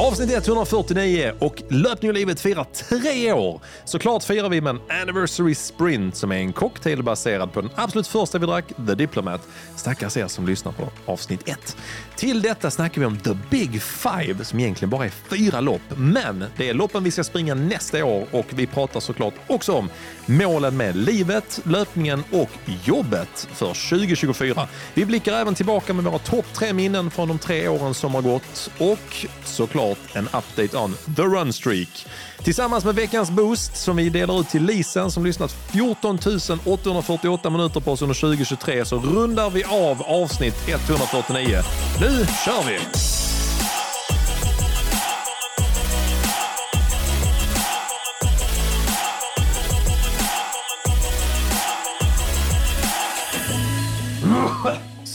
Avsnitt 149 och Löpning och livet firar tre år. Såklart firar vi med en Anniversary Sprint som är en cocktail baserad på den absolut första vi drack, The Diplomat. Stackars er som lyssnar på avsnitt 1. Till detta snackar vi om The Big Five som egentligen bara är fyra lopp. Men det är loppen vi ska springa nästa år och vi pratar såklart också om målen med livet, löpningen och jobbet för 2024. Vi blickar även tillbaka med våra topp tre minnen från de tre åren som har gått och såklart en update on the run streak. Tillsammans med veckans boost som vi delar ut till Lisen som lyssnat 14 848 minuter på oss under 2023 så rundar vi av avsnitt 149. Nu kör vi!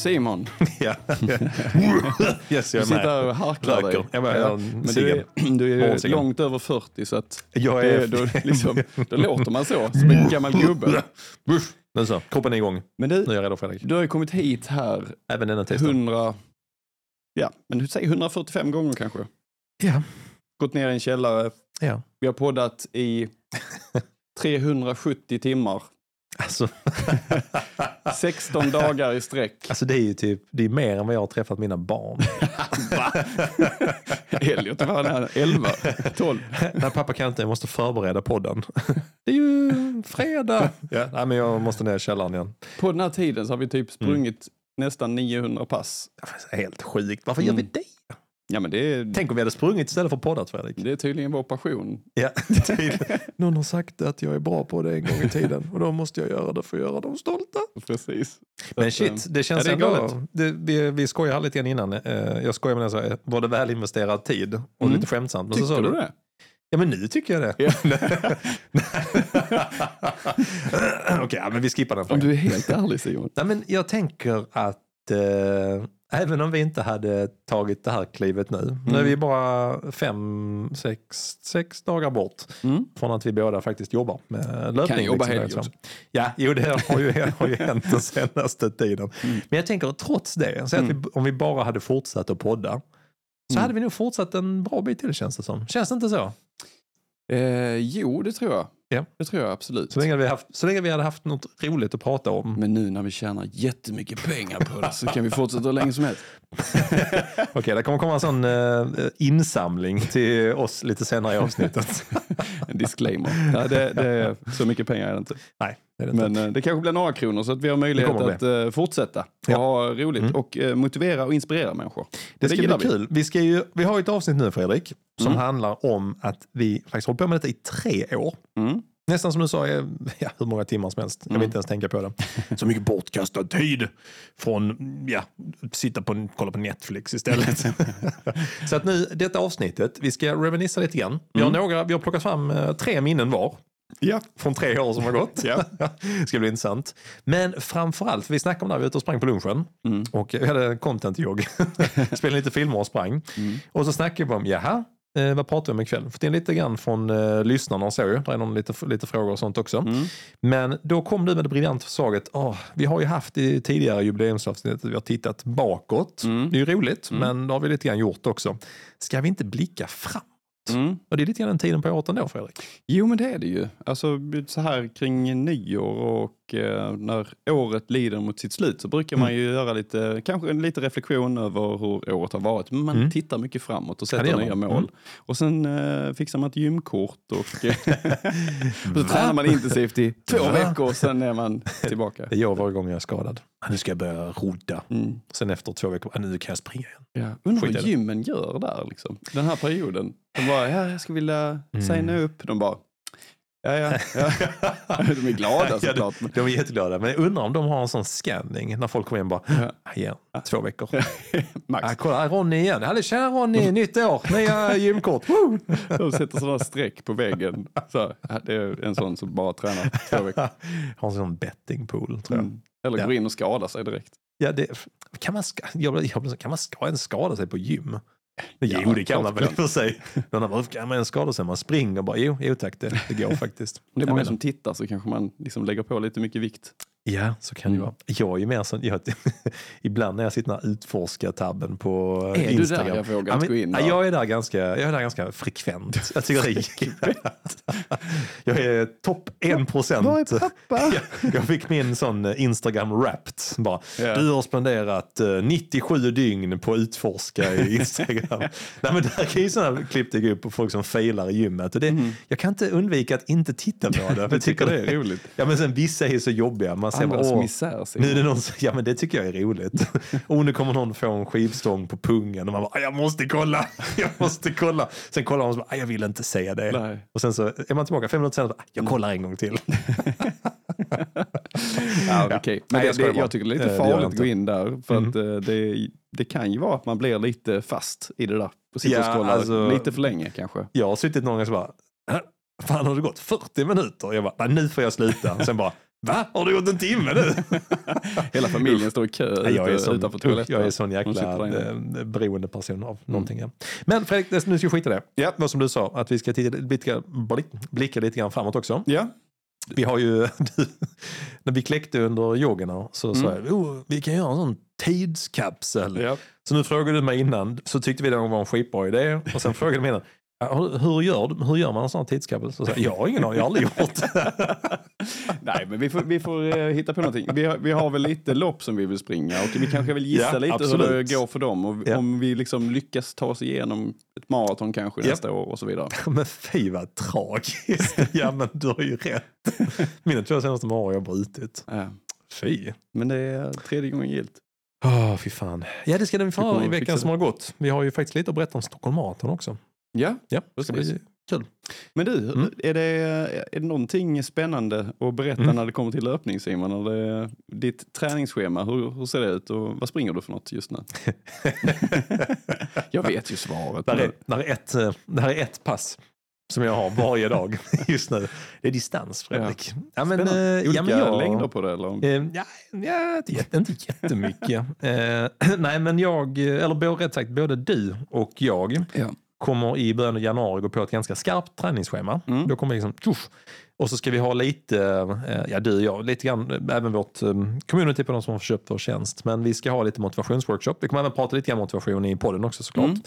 Simon, Ja. yes, jag du är sitter med. här och harklar dig. Jag bara, Ja, Men du är, du är långt över 40 så att Jag är... då, liksom, då låter man så, som en gammal gubbe. Nu så, kroppen är igång. Men Nu du, är jag redo Fredrik. du har ju kommit hit här Även denna tisdag. 100, ja, men du säger 145 gånger kanske. Ja. Gått ner i en källare. Ja. Vi har poddat i 370 timmar. Alltså, 16 dagar i sträck. alltså det är ju typ, det är mer än vad jag har träffat mina barn. Elliot var där 11, 12. Nej pappa kan inte, jag måste förbereda podden. Det är ju fredag. Ja, nej, men jag måste ner i källaren igen. På den här tiden så har vi typ sprungit nästan 900 pass. Det är Helt sjukt. Varför gör vi Mm. det? Ja men det Tänk om vi hade sprungit istället för poddat Fredrik. det är tydligen vår passion. Ja, tydligen. Någon har sagt att jag är bra på det en gång i tiden och då måste jag göra det för att göra dem stolta. Precis. Men shit, eh, det känns ja, det är ändå... Det, vi, vi skojade lite grann innan. Eh, Jag skojar med här, var det väl investerad tid? Och Mm. lite skämtsamt. Men så Tyckte du det? Ja, men nu tycker jag det. Ja. Okej, ja, men vi skippar den Om frågan. du är helt ärlig Simon. Nej, men jag tänker att eh, även om vi inte hade tagit det här klivet nu. Nu är Mm. vi bara fem, sex, sex dagar bort Mm. från att vi båda faktiskt jobbar med löpning. Kan jobba liksom, helg också. Ja, jo det har ju, har ju hänt den senaste tiden. Mm. Men jag tänker trots det, så att vi, om vi bara hade fortsatt att podda så Mm. hade vi nog fortsatt en bra bit till känns det som. Känns det inte så? Eh, jo, det tror jag. Ja. Det tror jag absolut. Så länge, vi haft, så länge vi hade haft något roligt att prata om. Men nu när vi tjänar jättemycket pengar på det så kan vi fortsätta hur länge som helst. Okej, det kommer komma en sån eh, insamling till oss lite senare i avsnittet. En disclaimer. Ja, det, det är, så mycket pengar är det inte. Nej, det är det inte. Men eh, det kanske blir några kronor så att vi har möjlighet att eh, fortsätta och Ja. ha roligt Mm. och motivera och inspirera människor. Det ska bli vi. kul. Vi, ska ju, vi har ju ett avsnitt nu Fredrik som Mm. handlar om att vi faktiskt hållit på med detta i tre år. Mm. Nästan som du sa, eh, ja, hur många timmar som helst. Jag vill Mm. inte ens tänka på det. Så mycket bortkastad tid från ja, sitta på, kolla på Netflix istället. så att nu, detta avsnittet, vi ska reminissa lite grann. Vi har, Mm. några, vi har plockat fram eh, tre minnen var. Ja. Från tre år som har gått. Ja. ska bli intressant. Men framförallt, vi snackade om det här, vi var ute och sprang på lunchen. Mm. Och vi hade content-jogg. Spelade lite filmer och sprang. Mm. Och så snackade vi om, jaha, eh, vad pratar vi om ikväll? Fått in lite grann från eh, lyssnarna och så. ju. Det är någon lite, lite frågor och sånt också. Mm. Men då kom du med det briljanta förslaget. åh, vi har ju haft i tidigare jubileumsavsnitt att vi har tittat bakåt. Mm. Det är ju roligt, Mm. men det har vi lite grann gjort också. Ska vi inte blicka fram? Mm. Och det är lite grann den tiden på året ändå, Fredrik. Jo, men det är det ju. Alltså så här kring nyår och eh, när året lider mot sitt slut så brukar man ju göra lite, kanske en lite reflektion över hur året har varit. Men man Mm. tittar mycket framåt och sätter gör nya man. mål. Mm. Och sen eh, fixar man ett gymkort och eh, så tränar man intensivt i två Va? veckor och sen är man tillbaka. Det jag varje gång jag är skadad. Ah, Nu ska jag börja rodda. Mm. Sen efter två veckor, ah, nu kan jag springa igen. Ja. Undrar vad gymmen gör där liksom. Den här perioden. De bara, ja, jag skulle vilja Mm. signa upp. De bara, ja, ja, ja. De är glada Ja, såklart. de, de är jätteglada. Men jag undrar om de har en sån scanning när folk kommer in bara, Ja. ah, igen, två veckor. Max. Ah, kolla, Ronny igen. Hallå, tjena Ronny, nytt år, nya gymkort. Woo! De sätter sådana streck på väggen. Så, ja, det är en sån som bara tränar två veckor. Har en sån bettingpool, tror jag. Mm. Eller Ja. går in och skadar sig direkt. Ja, det, kan, man ska, jag, jag, kan man ska, ens skada sig på gym? Jo, Ja, det kan man väl i och för sig. Någon har bara, kan man ens skada sig? Man springer bara. Jo, jo tack, det, det går faktiskt. Om det är många som tittar så kanske man liksom lägger på lite mycket vikt. Ja, så kan det Mm. vara. Jag är ju mer sån, jag, ibland när jag sitter där utforska-tabben på Är du där? Instagram. Jag vågar Ja, inte gå in där. jag, är där ganska, jag är där ganska frekvent. Jag tycker det är, Jag är topp 1 procent. Var är pappa? Jag, jag fick min sån eh, Instagram wrapped. Bara, Ja. Du har spenderat eh, 97 dygn på att utforska i Instagram. Nej, men där kan ju sådana klipp dyka upp på folk som failar i gymmet. Och det, Jag kan inte undvika att inte titta på det. Jag tycker det är roligt. Ja men sen vissa är så jobbiga. Man bara, Andras åh, misär. nu är det någon som, ja men det tycker jag är roligt. och nu kommer någon få en skivstång på pungen och man bara, jag måste kolla, jag måste kolla. Sen kollar man och bara, jag vill inte säga det. Nej. Och sen så är man tillbaka fem minuter senare, bara, jag kollar en gång till. Ja, okej. Men Nej, det, jag det, bara. jag tycker det är Eh, lite jag farligt att gå in där. För Mm. att eh, det, det kan ju vara att man blir lite fast i det där. Och sitter Ja, och scrollar alltså- lite för länge kanske. Jag har suttit någon gång och så bara, "Äh, fan har det gått 40 minuter? Jag bara, nu får jag sluta. Sen bara, va? Har det gått en timme nu? Hela familjen står i kö Nej, jag, är sån, utanför toaletten. jag är sån jäkla eh, beroende person av någonting. Ja. Men Fredrik, nu ska vi skita i det. Ja, vad som du sa, att vi ska titta, blicka, blick, blicka lite grann framåt också. Ja, Vi har ju, när vi kläckte under yogarna så sa jag, oh, vi kan göra en sån tidskapsel. ja. Så nu frågade du mig innan, så tyckte vi det var en skitbra idé. Och sen frågade du mig innan, "Ja, hur, hur, gör, hur gör man en sån här tidskapsel? Så jag, jag har ingen aning, jag har aldrig gjort det. Nej, men vi får, vi får eh, hitta på någonting. Vi har, vi har väl lite lopp som vi vill springa och vi kanske vill gissa Ja, lite hur absolut. det går för dem. Och Ja. Om vi liksom lyckas ta oss igenom ett maraton kanske Ja. nästa år och så vidare. Men fy vad tragiskt. Ja men du har ju rätt. Mina två senaste maraton har jag brutit. Ja. Fy. Men det är tredje gången gillt. Åh, fy fan. Ja, det ska vi få i veckan som har gått. Vi har ju faktiskt lite att berätta om Stockholm Marathon också. Ja, Ja, det ska bli kul. Men du, Mm. är, det, är det någonting spännande att berätta Mm. när det kommer till löpning Simon? Eller ditt träningsschema, hur, hur ser det ut och vad springer du för något just nu? Jag vet ju svaret. Där men- är, där, är ett, eh, där är ett pass som jag har varje dag just nu. Det är distans, Fredrik. Ja. men, Spännande. eh, Olika ja, men jag, längder på det eller? Eh, ja, ja, inte, jätte- inte jättemycket. eh, nej, men jag, eh, eller rätt sagt, både du och jag Ja. Kommer i början av januari gå på ett ganska skarpt träningsschema. Mm. Då kommer vi liksom, tjoff, och så ska vi ha lite, eh, ja du och jag, lite grann, eh, även vårt eh, community på de som har köpt vår tjänst. Men vi ska ha lite motivationsworkshop. Vi kommer även prata lite grann motivation i podden också såklart. Mm.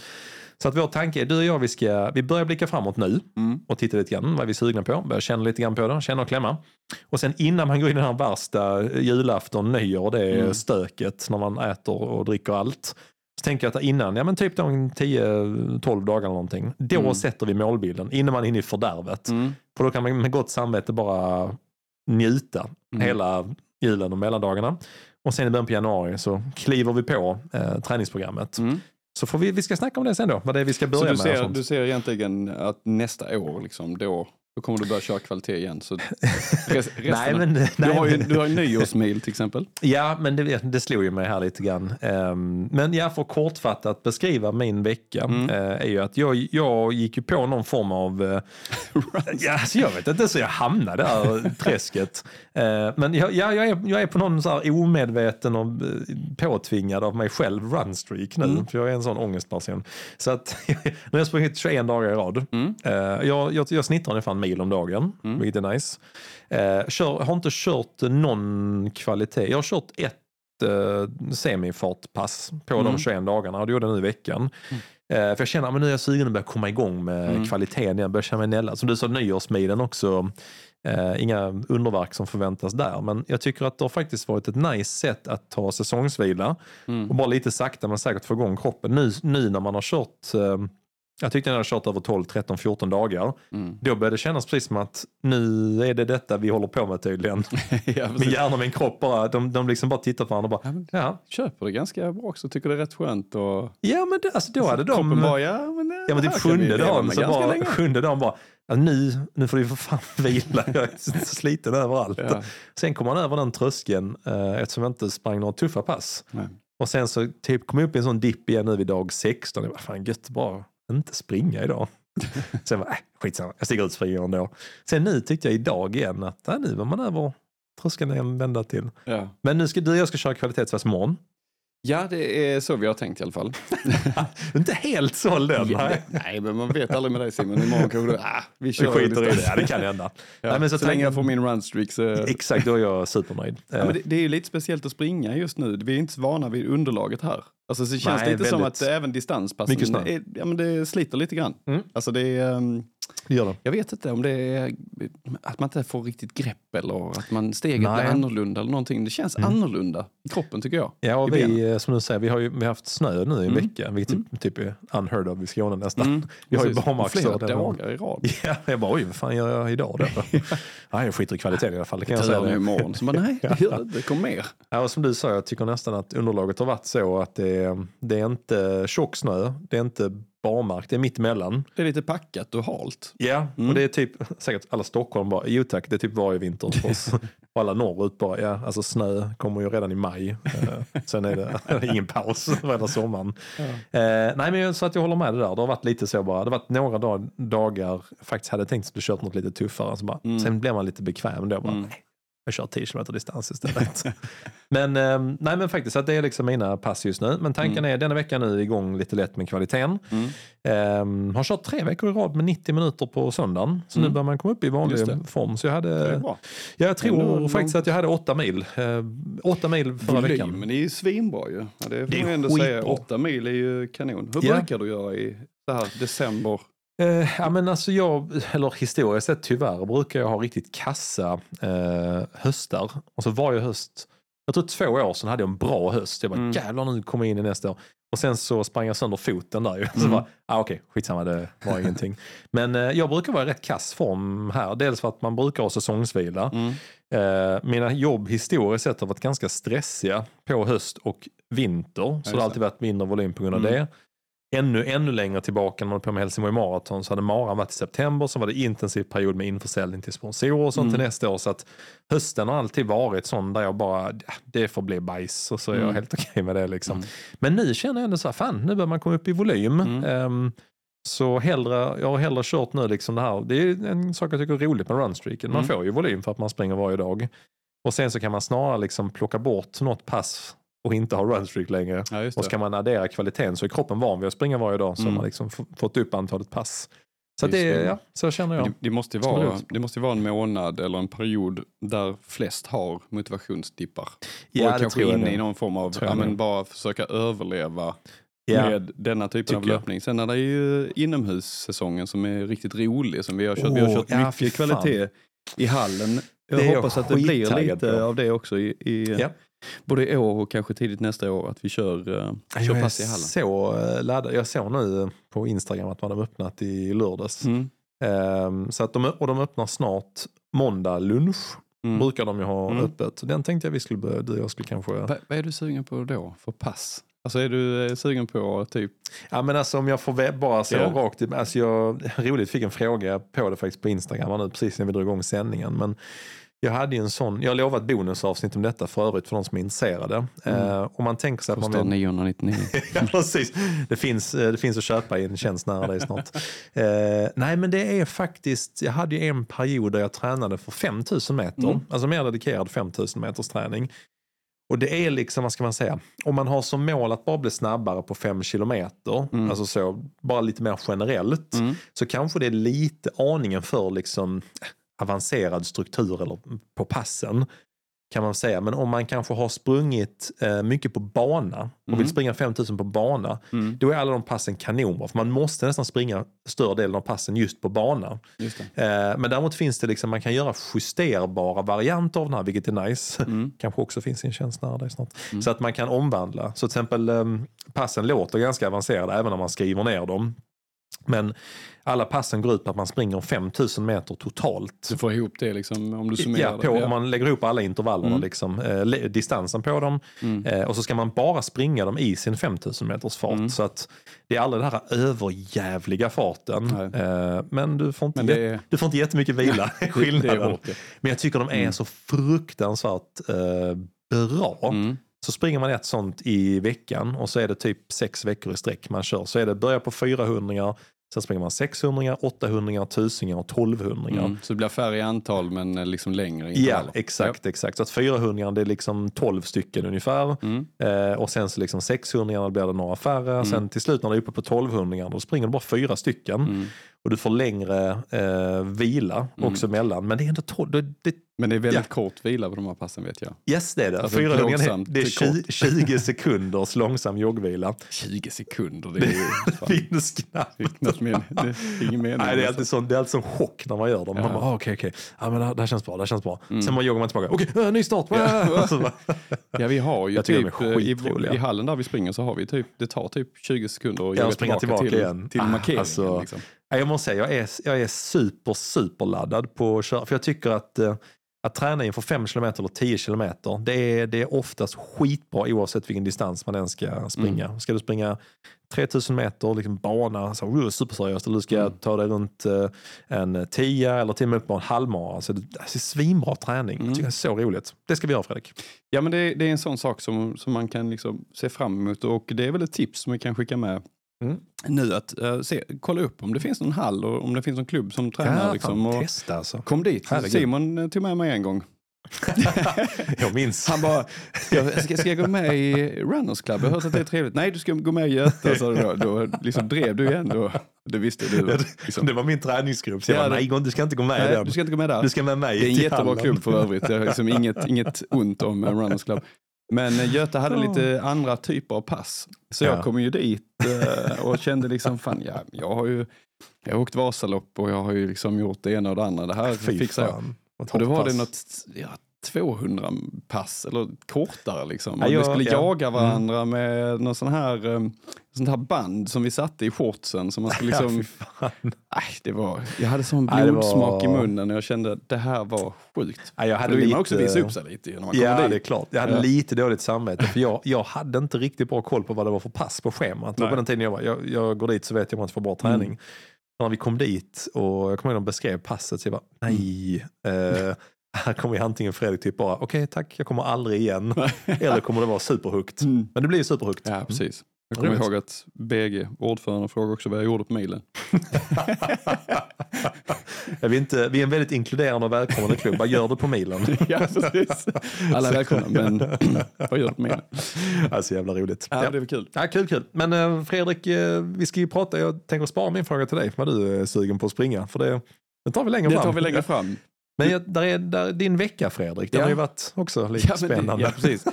Så att vår tanke är, du och jag, vi, ska, vi börjar blicka framåt nu Mm. och titta lite grann vad vi är sugna på. Börja känna lite grann på det, känna och klämma. Och sen innan man går in i den här värsta julafton, nyår, det är Mm. stöket när man äter och dricker allt. Så tänker jag att innan, ja men typ de 10-12 dagar eller någonting, då Mm. sätter vi målbilden innan man är inne i fördärvet. Mm. För då kan man med gott samvete bara njuta Mm. hela julen och mellandagarna. Och sen i början på januari så kliver vi på eh, träningsprogrammet. Mm. Så får vi, vi ska snacka om det sen då, vad det är vi ska börja Så du med. ser, du ser egentligen att nästa år, liksom, då, då kommer du börja köra kvalitet igen? Så nej, men, du, nej, har ju, men- du har ju nyårsmil till exempel. Ja, men det, det slog ju mig här lite grann. Ehm, men ja, för kortfattat beskriva min vecka Mm. eh, är ju att jag, jag gick ju på någon form av... Uh, ja, alltså jag vet inte så jag hamnade där träsket. Eh, men jag, ja, jag, är, jag är på någon så här omedveten och påtvingad av mig själv runstreak nu. Mm. För jag är en sån ångestperson. Så att nu har jag sprungit 21 dagar i rad. Mm. Eh, jag, jag, jag snittar ungefär en mil om dagen, Mm. vilket är nice. Eh, kör, har inte kört någon kvalitet. Jag har kört ett eh, semifartpass på Mm. de 21 dagarna och det gjorde jag nu i veckan. Eh, för jag känner att nu är jag sugen att börja komma igång med Mm. kvaliteten. Jag börjar känna mig nälla. Som du sa, nyårsmilen också. Eh, inga underverk som förväntas där. Men jag tycker att det har faktiskt varit ett nice sätt att ta säsongsvila Mm. och bara lite sakta men säkert få igång kroppen. Nu, nu när man har kört, eh, jag tyckte när jag har kört över 12, 13, 14 dagar, Mm. då började det kännas precis som att nu är det detta vi håller på med tydligen. ja, Min hjärna och min kropp bara, de, de liksom bara tittar på varandra och bara, Ja, men ja, köper det ganska bra också, tycker det är rätt skönt. Och, ja men det, alltså, då hade kroppen de... bara, ja men, Ja men det typ sjunde dagen så bara, länge. sjunde dagen bara, ja, nu, nu får du för fan vila, jag är så sliten överallt. Ja. Sen kom man över den tröskeln eh, eftersom jag inte sprang några tuffa pass. Nej. Och sen så typ kom jag upp i en sån dipp igen nu vid dag 16. Jag bara, fan gött bara inte springa idag. sen bara, äh, skitsamma, jag stiger ut och springer ändå. Sen nu tyckte jag idag igen att äh, nu var man över tröskeln en vända till. Ja. Men nu ska du och jag ska köra kvalitetspass imorgon. Ja, det är så vi har tänkt i alla fall. Inte helt såld än. Ja, nej. nej, men man vet aldrig med dig Simon. Imorgon kanske du, ah, vi Vi kör skiter i det. Ja, det kan hända. Ja, Nej, men så så länge jag får min runstreak så... Exakt, då är jag supernöjd. Ja, men det, det är ju lite speciellt att springa just nu. Vi är inte så vana vid underlaget här. Alltså, så det känns Nej, lite som väldigt- att även distanspassen ja, men det sliter lite grann. Mm. Alltså det är, ehm, Det gör det. jag vet inte om det är att man inte får riktigt grepp eller att man steget Nej. blir annorlunda eller någonting. Det känns Mm. annorlunda i kroppen tycker jag. Ja, och benen. vi, eh, som du säger, vi har ju vi har haft snö nu i en Mm. vecka, vilket typ, typ är unheard of i Skåne nästan. Mm, Vi har ju precis. barmarksdag. Flera dagar i rad. Ja, jag bara, oj, vad fan gör jag idag då? ja, jag skiter i kvaliteten i alla fall, det kan jag Tur säga. Det. imorgon. Så bara, nej, det gör det kommer mer. Ja, och som du sa, jag tycker nästan att underlaget har varit så att det, det är inte tjock snö, det är inte barmark, det är mitt emellan. Det är lite packat och halt. Ja, Mm. och det är typ säkert alla Stockholm bara, jo tack, det är typ varje vinter för oss. och alla norrut bara, ja, alltså snö kommer ju redan i maj. Eh, sen är det ingen paus hela sommaren. Eh, nej men så att jag håller med det där, det har varit lite så bara, det har varit några dag, dagar, faktiskt hade jag tänkt att skulle kört något lite tuffare, så bara, Mm. sen blev man lite bekväm då bara, Mm. nej, jag kör 10 km distans istället. men, eh, nej men faktiskt, att det är liksom mina pass just nu. Men tanken är denna vecka nu igång lite lätt med kvaliteten. Mm. Ehm, har kört tre veckor i rad med 90 minuter på söndagen. Så nu Mm. börjar man komma upp i vanlig det. form. Så jag, Det hade, jag tror Ändå faktiskt att jag hade åtta mil. Eh, åtta mil förra veckan. Volymen är ju svinbra ju. Ja, det får Det man ändå säga. skitbra. Åtta mil är ju kanon. Hur Ja. brukar du göra i så här december? Eh, ja, men alltså jag, eller historiskt sett tyvärr, brukar jag ha riktigt kassa eh, höstar. Och så varje höst, jag tror två år sedan hade jag en bra höst. Jag bara Mm. jävlar nu kommer jag in i nästa år. Och sen så sprang jag sönder foten där ju. Så Mm. bara, ah, okej, skitsamma det var ingenting. Men eh, jag brukar vara i rätt kass form här. Dels för att man brukar ha säsongsvila. Mm. Eh, mina jobb historiskt sett har varit ganska stressiga på höst och vinter. Så det har alltid varit mindre volym på grund av Mm. det. Ännu, ännu längre tillbaka när man var på med Helsingborg Marathon så hade maran varit i september. Så var det intensiv period med införsäljning till sponsorer och sånt Mm. till nästa år. Så att hösten har alltid varit sån där jag bara, det får bli bajs och så är jag Mm. helt okej med det. Liksom. Mm. Men nu känner jag ändå så här, fan nu börjar man komma upp i volym. Ehm, så hellre, jag har hellre kört nu liksom det här. Det är en sak jag tycker är roligt med runstreaken. Man Mm. får ju volym för att man springer varje dag. Och sen så kan man snarare liksom plocka bort något pass och inte ha runstreak längre. Ja, Och så kan man addera kvaliteten så är kroppen van vid att springa varje dag så Mm. har man liksom fått upp antalet pass. Så Det ja, så känner jag. Det, det, måste vara, det måste vara en månad eller en period där flest har motivationsdippar. Ja, och kanske inne i någon form av, ja, men bara försöka överleva Ja. med denna typen av Tycker jag. löpning. Sen är det ju inomhussäsongen som är riktigt rolig. Som vi har kört, vi har kört mycket kvalitet i hallen. Jag hoppas att det blir lite på. av det också i, i Ja. Både i år och kanske tidigt nästa år. Att vi kör, uh, kör Jag är pass i hallen. så eh, laddad. Jag såg nu på Instagram att man har öppnat i lördags. Mm. Ehm, så att de, och de öppnar snart måndag lunch. Mm. Brukar de ju ha Mm. öppet. Den tänkte jag vi skulle, börja- du och jag skulle kanske... Va, vad är du sugen på då för pass? Alltså är du eh, sugen på typ Ja men alltså om jag får bara så Ja. rakt, alltså jag roligt fick en fråga på det faktiskt på Instagram nu precis när vi drog igång sändningen. Men jag hade ju en sån, jag har lovat bonusavsnitt om detta för övrigt för de som är intresserade. Mm. Eh, om man tänker sig att man kostar vill, 999? ja, precis. Det finns, eh, det finns att köpa i en tjänst nära dig snart. Eh, nej men det är faktiskt, jag hade ju en period där jag tränade för 5000 meter. Mm. Alltså mer dedikerad 5000 meters träning. Och det är liksom, vad ska man säga, om man har som mål att bara bli snabbare på 5 kilometer, Mm. alltså så, bara lite mer generellt, Mm. så kanske det är lite aningen för liksom avancerad struktur eller på passen kan man säga. Men om man kanske har sprungit eh, mycket på bana och Mm. vill springa 5000 på bana, Mm. då är alla de passen kanonbra. För man måste nästan springa större delen av passen just på bana. Just. Eh, men däremot finns det liksom, man kan göra justerbara varianter av den här, vilket är nice. Mm. Kanske också finns i en tjänst nära dig snart. Mm. Så att man kan omvandla. Så till exempel um, passen låter ganska avancerade även om man skriver ner dem. Men alla passen går ut på att man springer 5000 meter totalt. Du får ihop det liksom om du summerar Ja, på, det. Om man lägger ihop alla intervallerna, Mm. liksom, eh, distansen på dem. Mm. Eh, och så ska man bara springa dem i sin 5000 meters fart. Mm. Så att det är aldrig den här överjävliga farten. Eh, men du får inte, Men är, du får inte jättemycket vila. skillnaden. Men jag tycker de är Mm. så fruktansvärt eh, bra. Mm. Så springer man ett sånt i veckan och så är det typ sex veckor i sträck man kör. Så är det börja på 400 Sen springer man 600, 800, 1000 och 1200. Mm. Så det blir färre i antal men eh, liksom längre Ja, intervaller. exakt. exakt. Så att 400 det är liksom 12 stycken ungefär. Mm. Eh, och sen så liksom 600 blir det några färre. Sen till slut när du är uppe på 1200 då springer du bara fyra stycken. Mm. Och du får längre eh, vila också mellan. Men det är ändå 12, det, det, Men det är väldigt Ja. kort vila på de här passen vet jag. yes det är det. Alltså, 400 plågsamt det är 20, kort. 20 sekunders långsam joggvila. 20 sekunder, det är ju Finns knappt. knappt men, det ingen mening. Nej, det är alltid sån, det är alltid sån chock när man gör dem. Man Ja. bara, ah, okej, okej. Ja, men det, här- det här känns bra, det här känns bra. Sen bara joggar man tillbaka. Okej, äh, ny start. Och så bara- Ja, vi har ju Jag typ, eh, i, i hallen där vi springer så har vi typ, det tar typ 20 sekunder att Ja, jogga springa tillbaka, tillbaka till, igen. till Ah, markeringen. alltså, liksom. Ja, jag måste säga, jag är, jag är super, super laddad på att köra. För jag tycker att, eh, att träna inför 5 km eller 10 km, det är, det är oftast skitbra oavsett vilken distans man än ska springa. Mm. Ska du springa 3000 meter, liksom bana, så, uh, superseriöst, eller du ska Mm. ta dig runt eh, en 10 eller till och med upp på en halvmara. Alltså, det, är svinbra träning. Mm. Jag tycker det är så roligt. Det ska vi göra Fredrik. Ja, men det, det är en sån sak som, som man kan liksom se fram emot och det är väl ett tips som vi kan skicka med Mm. nu att eh, se, kolla upp om det finns någon hall och om det finns någon klubb som tränar. Ja, liksom, och testa alltså. kom dit. Herregud. Simon eh, tog med mig en gång. jag minns. Han bara, jag, ska, ska jag gå med i Runners Club? Jag har hört att det är trevligt. Nej, du ska gå med i Göta. Så då, då liksom drev du igen. Då, det visste du. Liksom. Det var min träningsgrupp. Så jag Ja, bara, det- nej du ska inte gå med Nej, den. du ska inte gå med där. Du ska med mig Det är en jättebra hallen. klubb för övrigt. Jag har liksom inget, inget ont om Runners Club. Men eh, Göta hade lite andra typer av pass. Så Ja. jag kom ju dit eh, och kände liksom, fan, ja, jag har ju jag har åkt Vasalopp och jag har ju liksom gjort det ena och det andra. Det här Fy fixar jag. fan. Vad Och då var det något ja, 200 pass, eller kortare liksom. Ja, Och vi jag- skulle ja. Mm. jaga varandra med någon sån här, um, sånt här band som vi satte i shortsen. Som man skulle Ja, liksom, fan. nej, det var, jag hade sån det var- blodsmak i munnen och jag kände att det här var sjukt. Ja, jag hade lite... man också visa upp sig lite när man kommer Ja, dit. det är klart. Jag hade Ja. lite dåligt samvete för jag, jag hade inte riktigt bra koll på vad det var för pass på schemat. På den tiden jag var, jag, jag går dit så vet jag om att få bra träning. Mm. När vi kom dit och jag kommer ihåg att de beskrev passet så jag bara, nej. Eh, här kommer ju antingen Fredrik typ bara, okej tack, jag kommer aldrig igen. Eller kommer det vara superhögt. Mm. Men det blir ju superhögt. Ja, precis. Jag kommer ihåg att BG, ordförande, frågade också vad jag gjorde på. Ja, vi, inte, vi är en väldigt inkluderande och välkomnande klubb. Vad gör du på milen? ja, precis. Alla är välkomna, men vad gör du på milen? Alltså jävla roligt. Ja, Ja. det var kul. Ja, kul, kul. Men eh, Fredrik, eh, vi ska ju prata, jag tänker spara min fråga till dig, vad du är sugen på att springa. För det, det tar vi längre Det fram. tar vi längre fram. Men jag, där är, där, din vecka Fredrik, den Ja. har ju varit också lite Ja, men det- spännande. Ja, precis.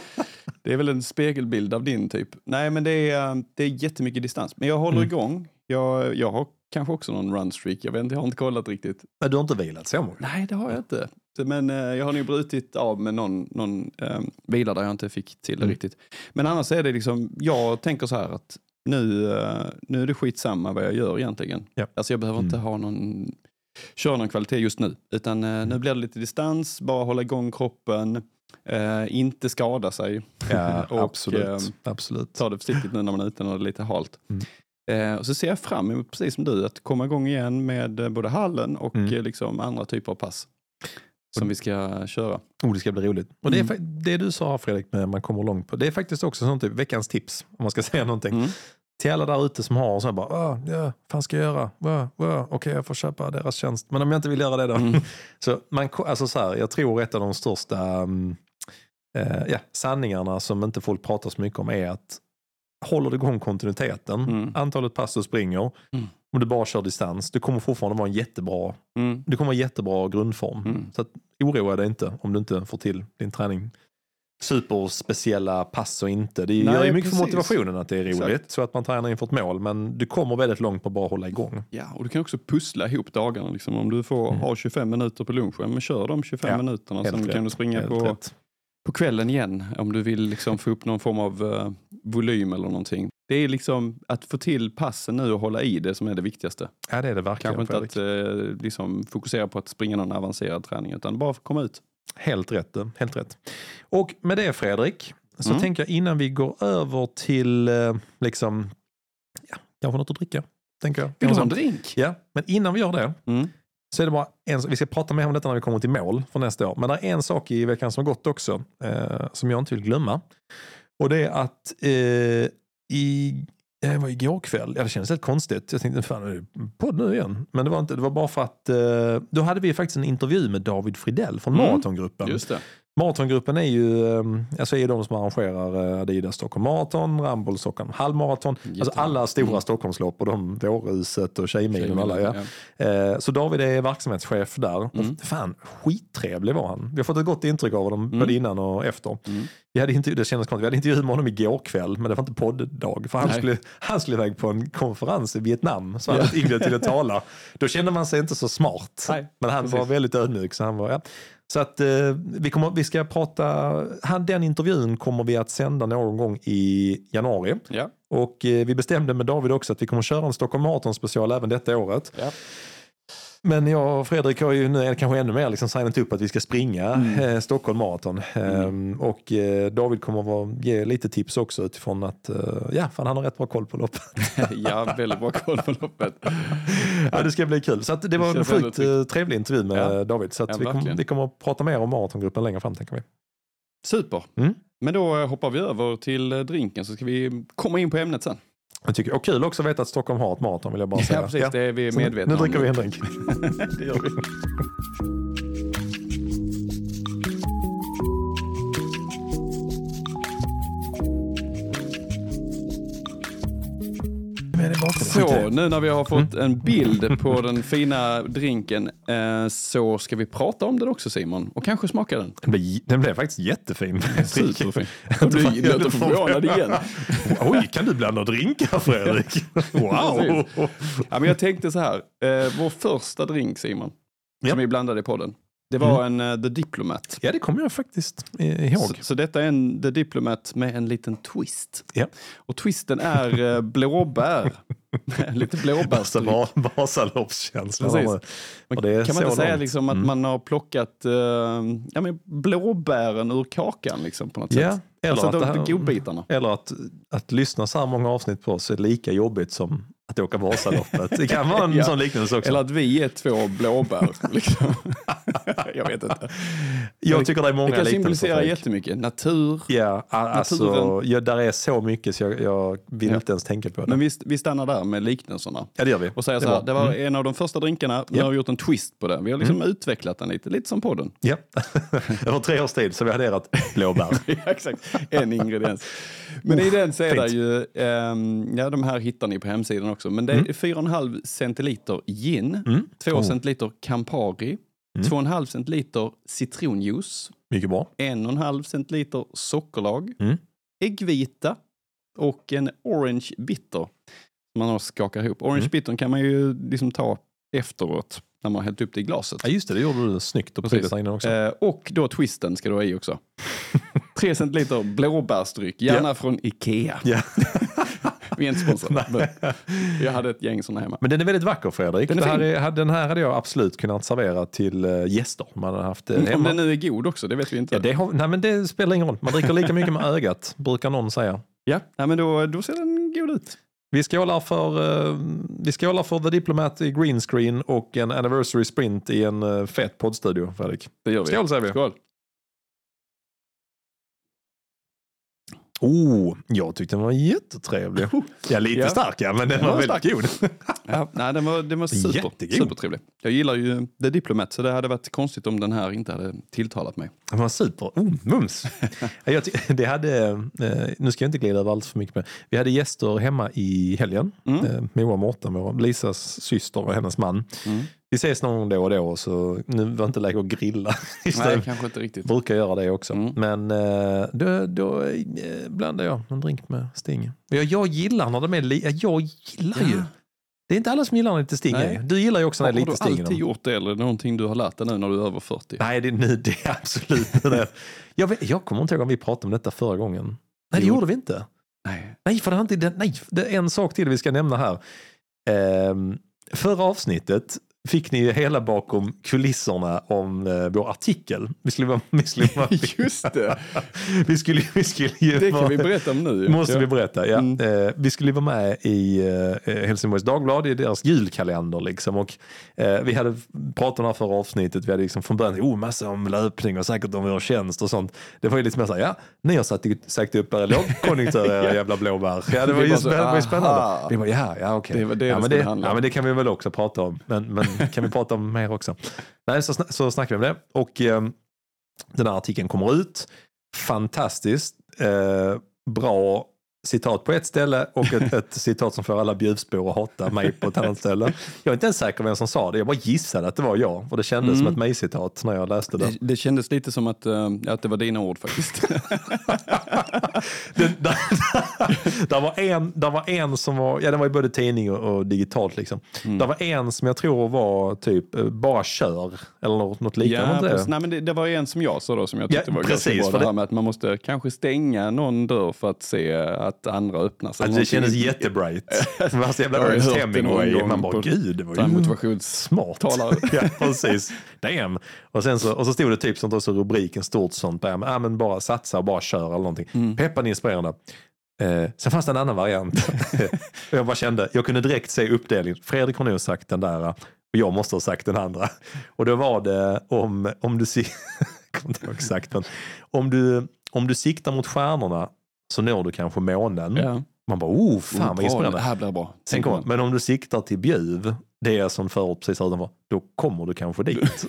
Det är väl en spegelbild av din typ. Nej, men det är, det är jättemycket distans. Men jag håller Mm. igång. Jag, jag har kanske också någon runstreak. Jag vet inte, jag har inte kollat riktigt. Men du har inte vilat så många? Nej, det har jag inte. Men eh, jag har nog brutit av med någon, någon eh, vila där jag inte fick till det Mm. riktigt. Men annars är det liksom, jag tänker så här att nu, eh, nu är det skitsamma vad jag gör egentligen. Ja. Alltså jag behöver inte ha någon, köra någon kvalitet just nu. Utan eh, nu blir det lite distans, bara hålla igång kroppen, eh, inte skada sig. Ja, Och, absolut. eh, absolut. Ta det försiktigt nu när man är ute när det är lite halt. Mm. Eh, och så ser jag fram emot, precis som du, att komma igång igen med eh, både hallen och Mm. eh, liksom andra typer av pass. Som vi ska köra. Oh, det ska bli roligt. Och det, är, Mm. det du sa Fredrik, med man kommer långt på, det är faktiskt också sånt typ, veckans tips, om man ska säga någonting. Mm. Till alla där ute som har så här bara, ah, ja, fan ska jag göra? Okej, jag får köpa deras tjänst. Men om jag inte vill göra det då? Mm. Så man, alltså så här, jag tror ett av de största mm, eh, ja, sanningarna som inte folk pratar så mycket om är att håller du igång kontinuiteten, Mm. antalet pass du springer, Mm. om du bara kör distans, du kommer fortfarande vara en jättebra, Mm. du kommer vara jättebra grundform. Mm. Så att, oroa dig inte om du inte får till din träning. Superspeciella pass och inte. Det Nej, gör ju mycket för precis. motivationen att det är roligt, Exakt. så att man tränar inför ett mål. Men du kommer väldigt långt på att bara hålla igång. Ja, och du kan också pussla ihop dagarna. Liksom. Om du får Mm. ha 25 minuter på lunchen, men kör de 25 Ja, minuterna. Sen kan rätt. du springa Helt på, rätt. på kvällen igen om du vill liksom få upp någon form av eh, volym eller någonting. Det är liksom att få till passen nu och hålla i det som är det viktigaste. Ja, det är det verkligen. Kanske inte Fredrik. att eh, liksom fokusera på att springa någon avancerad träning, utan bara komma ut. Helt rätt. Helt rätt. Och med det Fredrik, så Mm. tänker jag innan vi går över till eh, liksom, ja, kanske något att dricka. Tänker jag. Vill du ha en drink? Ja, men innan vi gör det Mm. så är det bara en, vi ska prata mer om detta när vi kommer till mål för nästa år. Men det är en sak i veckan som har gått också eh, som jag inte vill glömma. Och det är att eh, i, Det var igår kväll. Ja, det kändes helt konstigt. Jag tänkte, fan, är det podd nu igen? Men det var inte. Det var bara för att eh, då hade vi faktiskt en intervju med David Fridell från Mm. Maratongruppen. Just det. Maratongruppen är ju eh, alltså är de som arrangerar eh, Adidas Stockholm Marathon, Ramboll Stockholm halvmaraton. Alltså alla stora Mm. Stockholmslopp och de Vårhuset och Tjejmilen alla. Ja. Eh, Så David är verksamhetschef där. Mm. Fan, skittrevlig var han. Vi har fått ett gott intryck av honom Mm. både innan och efter. Mm. Vi hade intervju, det kändes konstigt. Vi hade intervju med honom igår kväll, men det var inte podddag. För han Nej. skulle, han skulle iväg på en konferens i Vietnam, så han Ja. inbjuden till att tala. Då kände man sig inte så smart. Nej, men han var precis. väldigt ödmjuk. Så, han var, ja. Så att eh, vi, kommer, vi ska prata, han, den intervjun kommer vi att sända någon gång i januari. Ja. Och eh, vi bestämde med David också att vi kommer köra en Stockholm Marathon special även detta året. Ja. Men jag och Fredrik har ju nu kanske ännu mer liksom signat upp att vi ska springa Mm. eh, Stockholm Marathon. Ehm, och eh, David kommer att ge lite tips också utifrån att eh, ja, fan, han har rätt bra koll på loppet. ja, väldigt bra koll på loppet. ja, det ska bli kul. Så det var en sjukt väldigt trevlig intervju med Ja. David. Så Ja, vi, kommer, vi kommer att prata mer om maratongruppen längre fram tänker vi. Super. Mm. Men då hoppar vi över till drinken så ska vi komma in på ämnet sen. Jag tycker, och kul också att veta att Stockholm har ett maraton vill jag bara säga. Ja, precis. Det är vi nu- medvetna Nu dricker om. vi en drink. det gör vi. Så, nu när vi har fått en bild på den fina drinken eh, så ska vi prata om den också Simon och kanske smaka den. Den blev, den blev faktiskt jättefin. Superfin. Du låter förvånad igen. Oj, kan du blanda drinkar Fredrik? Wow! Ja, men jag tänkte så här, eh, vår första drink Simon, Ja. som vi blandade i podden, det var en eh, The Diplomat. Ja, det kommer jag faktiskt eh, ihåg. Så, så detta är en The Diplomat med en liten twist. Ja. Och twisten är eh, blåbär. Lite blåbärsdryck. Va- Vasaloppskänslan. Precis. Är kan man inte säga liksom att Mm. man har plockat eh, ja, men blåbären ur kakan liksom, på något Ja, sätt? eller Alltså att, de, här, godbitarna. eller att, att lyssna så här många avsnitt på oss är lika jobbigt som att åka Vasaloppet. Det kan vara en Ja. sån liknelse också. Eller att vi är två blåbär. liksom. jag vet inte. jag tycker det är Det många kan liknelser. symbolisera Fredrik. jättemycket. Natur. Ja, alltså, Naturen. ja, där är så mycket så jag, jag vill Ja. inte ens tänka på det. Men vi, vi stannar där med liknelserna. ja, det gör vi. Och säger Det så är här, det var Mm. en av de första drinkarna, Ja. har vi gjort en twist på den. Vi har liksom utvecklat den lite, lite som podden. Ja, över tre års tid så har vi adderat blåbär. exakt, en ingrediens. Men i den så är det ju, ehm, ja de här hittar ni på hemsidan också, men det är 4,5 centiliter gin, Mm. 2 Oh. centiliter Campari, Mm. 2,5 centiliter citronjuice, Mycket bra. 1,5 centiliter sockerlag, Mm. äggvita och en orange bitter man har skakar ihop. Orange Mm. bittern kan man ju liksom ta efteråt när man har hällt upp det i glaset. Ja, just det, det gjorde du snyggt och Precis. också. Eh, och då twisten ska du ha i också. 3 centiliter blåbärsdryck, gärna från Ikea. Ja. Vi är inte sponsrade. men Jag hade ett gäng sådana hemma. Men den är väldigt vacker Fredrik. Den här är, den här hade jag absolut kunnat servera till eh, gäster. Man hade haft Om hemma. den nu är god också, det vet vi inte. Ja, det, har, nej, men det spelar ingen roll. Man dricker lika mycket med ögat, brukar någon säga. Ja, nej, men då, då ser den god ut. Vi skålar för, eh, vi skålar för The Diplomat i green screen och en anniversary sprint i en uh, fet poddstudio, Fredrik. Det gör vi. Skål säger vi. Skål. Oh, jag tyckte den var jättetrevlig. Ja, lite Ja. stark ja, men den Den var, var väldigt god. Ja, nej, den var, den var super, Jättegod. supertrevlig. Jag gillar ju The Diplomat, så det hade varit konstigt om den här inte hade tilltalat mig. Den var super. Oh, mums. Ja, jag det hade, eh, nu ska jag inte glida över allt för mycket, men vi hade gäster hemma i helgen. Mm. Eh, Moa och Mårten, Lisas syster och hennes man. Mm. Vi ses någon gång då och då, så nu var inte läge att grilla. Nej, kanske inte riktigt. Brukar göra det också. Mm. Men eh, då, då eh, blandar jag en drink med Sting. Jag, jag gillar när de är li- ja, Jag gillar ju. Ja. Det är inte alla som gillar när det är lite Sting Nej. i. Du gillar ju också när Har det är du lite Sting i alltid dem. gjort det eller är det någonting du har lärt dig nu när du är över 40? Nej, det, nu, det är absolut inte det. Jag, vet, jag kommer inte ihåg om vi pratade om detta förra gången. Nej, det Jo. gjorde vi inte. Nej. Nej, för det, har inte, nej, det är en sak till vi ska nämna här. Ehm, förra avsnittet fick ni ju hela bakom kulisserna om eh, vår artikel. Vi skulle vara... Vi skulle vara Just det, vi skulle, vi skulle ju det kan vara- vi berätta om nu. Måste ja. vi berätta, ja. Mm. Eh, vi skulle vara med i eh, Helsingborgs Dagblad, i deras julkalender. Liksom. Och, eh, vi hade pratat om det här förra avsnittet, vi hade liksom från början oh, massa om löpning och säkert om vår tjänst och sånt. Det var ju lite mer såhär, ja, ni har satt, sagt upp er lågkonjunktur, era jävla blåbär. Ja, det var ju det spännande. Vi bara, ja, ja okej. Det var det ja, det det, ja, men det kan vi väl också prata om. Men, men kan vi prata om mer också? Nej, så, så snackade vi om det. Och eh, den här artikeln kommer ut. Fantastiskt. Eh, bra citat på ett ställe och ett, ett citat som får alla bjuvspår att hata mig på ett annat ställe. Jag är inte ens säker vem som sa det. Jag bara gissade att det var jag. Och det kändes Mm. som ett mig-citat när jag läste det. Det, det kändes lite som att, eh, att det var dina ord faktiskt. det där, där, var en, där var en som var, ja det var ju både tidning och, och digitalt liksom. Mm. Där var en som jag tror var typ eh, bara kör eller något, något liknande. ja? Nej, men det, det var en som jag sa då som jag tyckte Ja, var precis, ganska bra. Det här med att man måste kanske stänga någon dörr för att se att andra öppnas. eller Alltså, det kändes jättebright. Det var så jävla Ernest Hemingway. Man bara gud, det var ju motivations... smart. talare. ja, precis. Damn. Och, sen så, och så stod det typ sånt också rubriken stort sånt där. Men, ah, men bara satsa och bara köra eller någonting. Mm. Peppande inspirerande. Eh, sen fanns det en annan variant. och jag bara kände, jag kunde direkt se uppdelningen. Fredrik har nog sagt den där och jag måste ha sagt den andra. Och då var det om, om du, inte exakt, men om du, om du siktar mot stjärnorna så når du kanske månen. Ja. Man bara, oh fan Oh, vad inspirerande. Det här blir bra. Sen kommer, men om du siktar till Bjuv, det är som förut precis utanför, då kommer du kanske dit.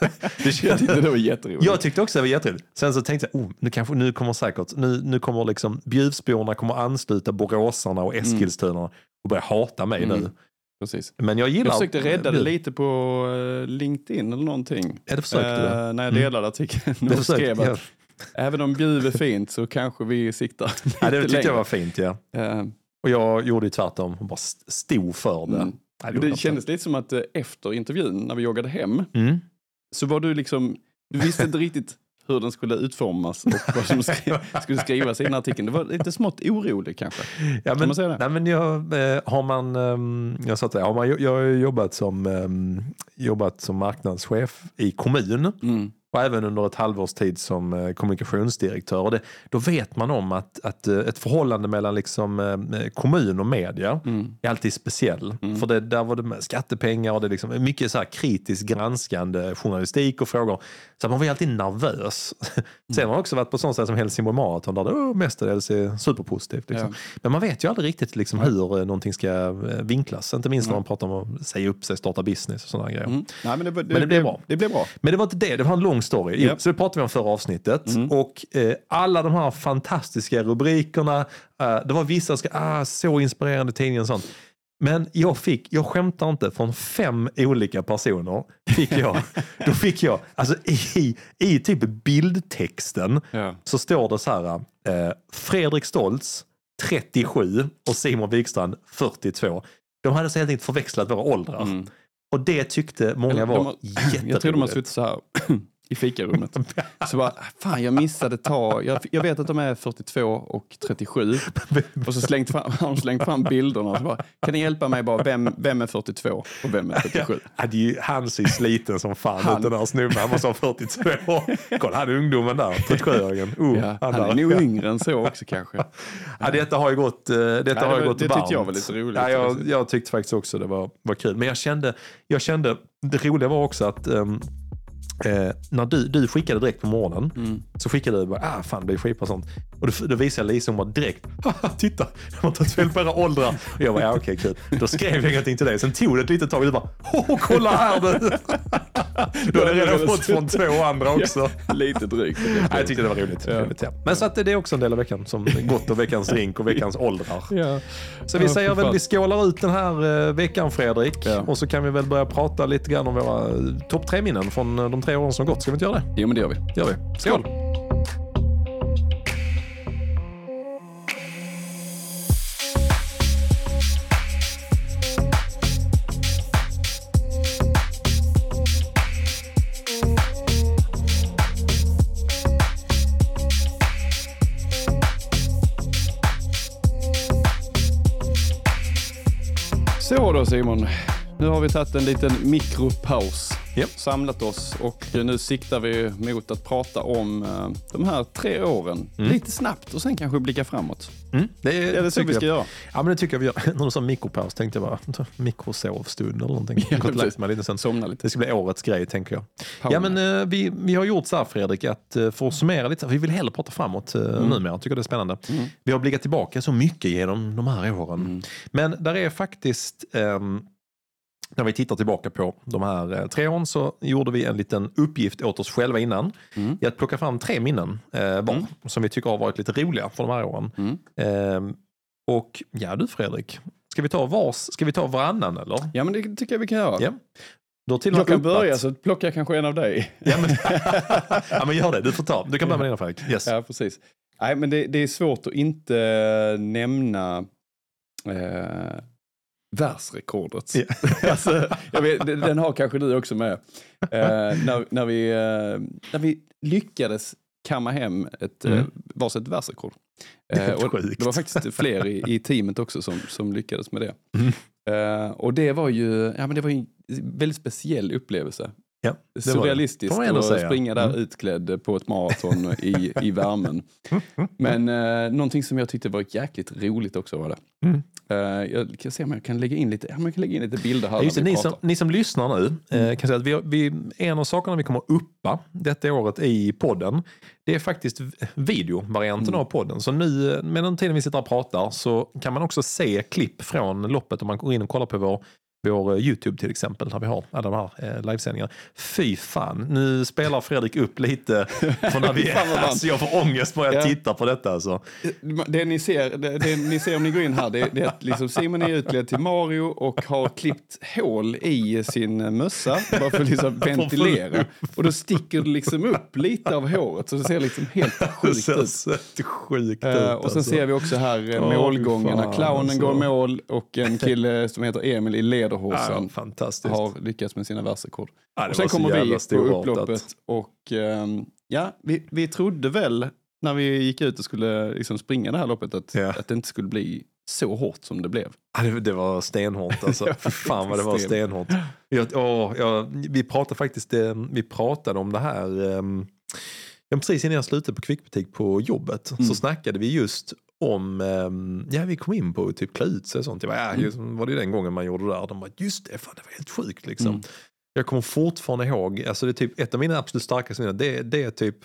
det Jag känns, tyckte det var jätteroligt. jag tyckte också det var jätteroligt. Sen så tänkte jag, oh, nu, kanske, nu kommer säkert, nu, nu kommer liksom Bjuvsborna kommer ansluta boråsarna och Eskilstuna och börja hata mig Mm. nu. Precis. Men jag gillar... Jag försökte rädda det lite på eh, LinkedIn eller någonting. Ja, det försökte du. Eh, när jag Mm. delade artikeln Det och skrev jag. att även om Bjuv är fint så kanske vi siktar lite Ja, det tyckte längre. jag var fint ja. Eh, Och jag gjorde ju tvärtom bara st- stod för det. Mm. Nej, det jag kändes lite som att eh, efter intervjun när vi joggade hem. Mm. så var du liksom, du visste inte riktigt hur den skulle utformas och vad som skulle skrivas i den artikeln. Du var lite smått orolig kanske. Ja, men, man säga det? Nej, men jag, eh, har man, ehm, jag, sa dig, har man, jag har jobbat som, ehm, jobbat som marknadschef i kommun Mm. Och även under ett halvårs tid som eh, kommunikationsdirektör. Och det, då vet man om att, att eh, ett förhållande mellan liksom, eh, kommun och media Mm. är alltid speciell. För det, där var det skattepengar och det är liksom mycket så här kritiskt granskande journalistik och frågor. Så man var ju alltid nervös. Sen har man också varit på sånt ställe som Helsingborg Marathon där det oh, mestadels är superpositivt. Liksom. Men man vet ju aldrig riktigt liksom, hur någonting ska vinklas. Inte minst när man pratar om att säga upp sig, starta business och sådana grejer. Mm. Nej, men det, det, Men det blev bra. Det blev bra. Men det var inte det, det var en lång story. Jo, Ja. Så det pratade vi om förra avsnittet. Mm. Och eh, alla de här fantastiska rubrikerna, eh, det var vissa som ah, så inspirerande tidningen och sånt. Men jag fick, jag skämtar inte, från fem olika personer fick jag, då fick jag, alltså i, i typ bildtexten Ja. så står det så här, eh, Fredrik Stoltz 37 och Simon Wikstrand 42. De hade så helt enkelt förväxlat våra åldrar. Mm. Och det tyckte många var de jätteroligt. Jag tror de har suttit så här i fikarummet. Så bara, fan jag missade ta, jag, jag vet att de är 42 och 37. Och så slängt fram, har de slängt fram bilderna och så bara, kan ni hjälpa mig bara, vem, vem är 42 och vem är 37? Ja, det är ju, han ser ju sliten som fan Han- ut den här snubben. Han måste ha 42 Kolla han ungdomen där, 37-åringen. Oh, Ja, han är nog yngre än så också kanske. Ja, detta har ju gått, eh, detta Ja, har det ju gått det varmt. tyckte jag var lite roligt. Ja, jag, jag tyckte faktiskt också det var, var kul. Men jag kände, jag kände, det roliga var också att ehm, eh, när du, du skickade direkt på morgonen Mm. så skickade du bara, ah fan det är skipa och sånt. Och då, då visade Lisa, hon bara direkt, "Haha, titta, de har tagit fel på era åldrar. Och jag bara, ja okej kul. Då skrev jag ingenting till dig. Sen tog det ett litet tag och du bara, åh kolla här du. Du hade redan fått från två andra också. Lite drygt. Ja, jag tyckte det var roligt. Ja. roligt ja. Men så att det är också en del av veckan som gått och veckans drink och veckans åldrar. Ja. Så vi Ja, säger väl vi skålar ut den här eh, veckan Fredrik. Ja. Och så kan vi väl börja prata lite grann om våra eh, topp tre minnen från eh, de tre åren som gått. Ska vi inte göra det? Jo men det gör vi. Det gör vi. Skål! Så då Simon, nu har vi tagit en liten mikropaus. Japp. Samlat oss och nu siktar vi mot att prata om eh, de här tre åren. Lite snabbt och sen kanske blicka framåt. Mm, det är, Är det så vi ska jag. göra? Ja, men det tycker jag vi gör. När du sa mikropaus tänkte jag bara mikrosovstund eller någonting. Ja, gått mig lite sen. Somna lite. Det ska bli årets grej tänker jag. Ja, men, eh, vi, vi har gjort så här Fredrik, att eh, för att summera lite, vi vill hellre prata framåt Mm. numera, tycker det är spännande. Vi har blickat tillbaka så mycket genom de här åren. Mm. Men där är faktiskt, ehm, när vi tittar tillbaka på de här eh, tre åren så gjorde vi en liten uppgift åt oss själva innan. Mm. I att plocka fram tre minnen eh, var, som vi tycker har varit lite roliga för de här åren. Mm. Ehm, och ja du Fredrik, ska vi ta vars, ska vi ta varannan eller? Ja, men det tycker jag vi kan göra. Ja. Du har Jag kan börja så plockar jag kanske en av dig. Ja men, ja men gör det, du får ta. Du kan börja med dina Fredrik. Yes. Ja, precis. Nej, men det, det är svårt att inte eh, nämna eh, världsrekordet. Ja. alltså, vet, den har kanske du också med. Eh, när, när, vi, eh, när vi lyckades kamma hem ett Mm. eh, varsitt världsrekord. Eh, och sjukt. det var faktiskt fler i, i teamet också som, som lyckades med det. Mm. Eh, och det var ju ja, men det var ju en väldigt speciell upplevelse. Ja, det var det. Surrealistiskt man ändå att säga. springa där Mm. utklädd på ett maraton i, i värmen. Men eh, någonting som jag tyckte var jäkligt roligt också var det. Mm. Eh, jag kan se om jag kan lägga in lite, jag kan lägga in lite bilder här. Ja, just det, ni, som, ni som lyssnar nu eh, kan säga att vi, vi, en av sakerna vi kommer uppa detta året i podden det är faktiskt videovarianten av podden. Så nu eh, med den tiden vi sitter och pratar så kan man också se klipp från loppet om man går in och kollar på vår vår eh, YouTube till exempel, där vi har alla de här eh, livesändningarna. Fy fan, nu spelar Fredrik upp lite. För när vi, alltså jag får ångest när jag Ja. tittar på detta. Alltså. Det ni ser, det, det ni ser om ni går in här, det, det är att liksom Simon är utklädd till Mario och har klippt hål i sin mössa bara för att liksom ventilera. Och då sticker det liksom upp lite av håret så det ser liksom helt Det sjukt ser ut. så sjukt ut. Eh, och sen alltså. ser vi också här eh, målgången när fan, clownen alltså. går mål och en kille som heter Emil i ja, lederhosen fantastiskt. har lyckats med sina världsrekord. Ja, Och sen kommer vi på upploppet och ehm, ja, vi, vi trodde väl när vi gick ut och skulle liksom springa det här loppet att, Ja. att det inte skulle bli så hårt som det blev. Ja, det, det var stenhårt alltså. Ja, Fy fan vad det var sten. stenhårt. Jag, åh, jag, vi pratade faktiskt eh, vi pratade om det här um, precis innan jag slutade på kvickbutik på jobbet Mm. så snackade vi just om, ehm, ja vi kom in på typ klä ut sig och sånt. Jag bara, ja, Mm. var det den gången man gjorde det där? De bara, just det, fan, det var helt sjukt liksom. Mm. Jag kommer fortfarande ihåg, alltså det är typ ett av mina absolut starkaste minnen, det, det är typ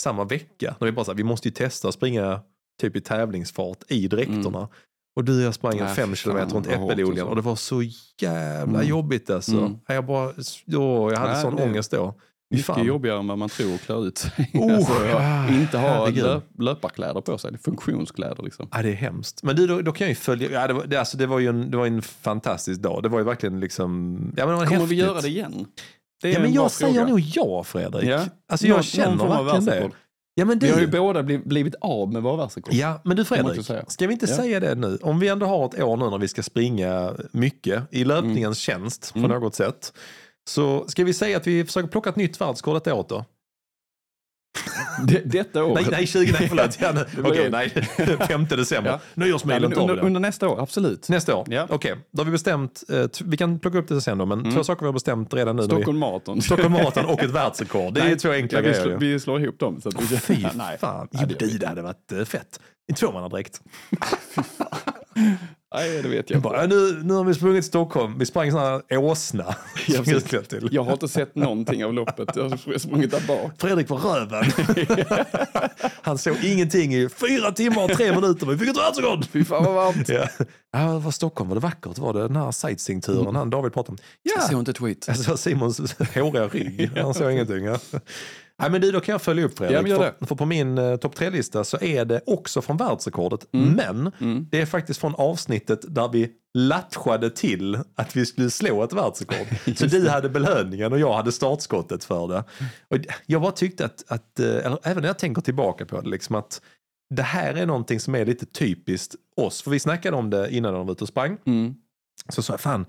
samma vecka. När vi bara så här, vi måste ju testa att springa typ i tävlingsfart i dräkterna. Och du och jag sprang Nej, fem kilometer runt Äppelodlingen alltså. och det var så jävla Mm. jobbigt alltså. Mm. Jag, bara, åh, jag hade Nej, sån det- ångest då. Mycket fan. jobbigare än vad man tror att klä ut sig. Oh, alltså, inte ha löp, löparkläder på sig, funktionskläder liksom. Ja, det är hemskt. Men du, då, då kan jag ju följa. Ja, det, var, det, alltså, det, var ju en, det var en fantastisk dag. Det var ju verkligen liksom... Ja, men det var Kommer häftigt. vi göra det igen? Det Ja, men jag säger fråga. nog ja, Fredrik. Ja. Alltså, Någon- jag känner verkligen det. Ja, men Vi har ju båda bliv, blivit av med våra världsrekord. ja, men du Fredrik, ska vi inte Ja. säga det nu? Om vi ändå har ett år nu när vi ska springa mycket i löpningens tjänst på Mm. något sätt. Så ska vi säga att vi försöker plocka ett nytt världsrekord detta året då? Det, detta år. Nej, nej, 20, nej förlåt. Ja, Okej, nej, 5 december. Ja. Men tar vi under, under nästa år, absolut. Nästa år? Ja. Okej, då har vi bestämt, eh, vi kan plocka upp det sen då, men Mm. två saker vi har bestämt redan nu. Stockholm Marathon. Stockholm Marathon och ett världsrekord. Det är Nej, två enkla ja, vi, grejer. slår, vi slår ihop dem. Så att vi, Fy nej. fan. Nej, Jo, det hade varit eh, fett. En tvåmannadräkt. Nej, det vet jag. Bara, nu, nu har vi sprungit Stockholm. Vi sprang sån här åsna. Ja, som precis. utklädd till. Jag har inte sett någonting av loppet. Jag har sprungit där bak. Fredrik var röven. Han såg ingenting i fyra timmar och tre minuter. Men vi fick ett världsrekord! Fy fan vad varmt. Ja. ja, var Stockholm. Var det vackert? Var det den här sightseeing-turen han David pratade om? Jag Ja, såg inte tweet. alltså Simons håriga rygg. Han såg ingenting. Ja. Nej, men du, då kan jag följa upp Fredrik. Ja, för, för på min uh, topp tre-lista så är det också från världsrekordet. Men Mm. det är faktiskt från avsntet där vi latchade till att vi skulle slå ett världsrekord. så du hade belöningen och jag hade startskottet för det. Och jag bara tyckte att, att eh, eller, även när jag tänker tillbaka på det, liksom att det här är någonting som är lite typiskt oss. För vi snackade om det innan de var ute och sprang. Mm. Så sa jag, fan,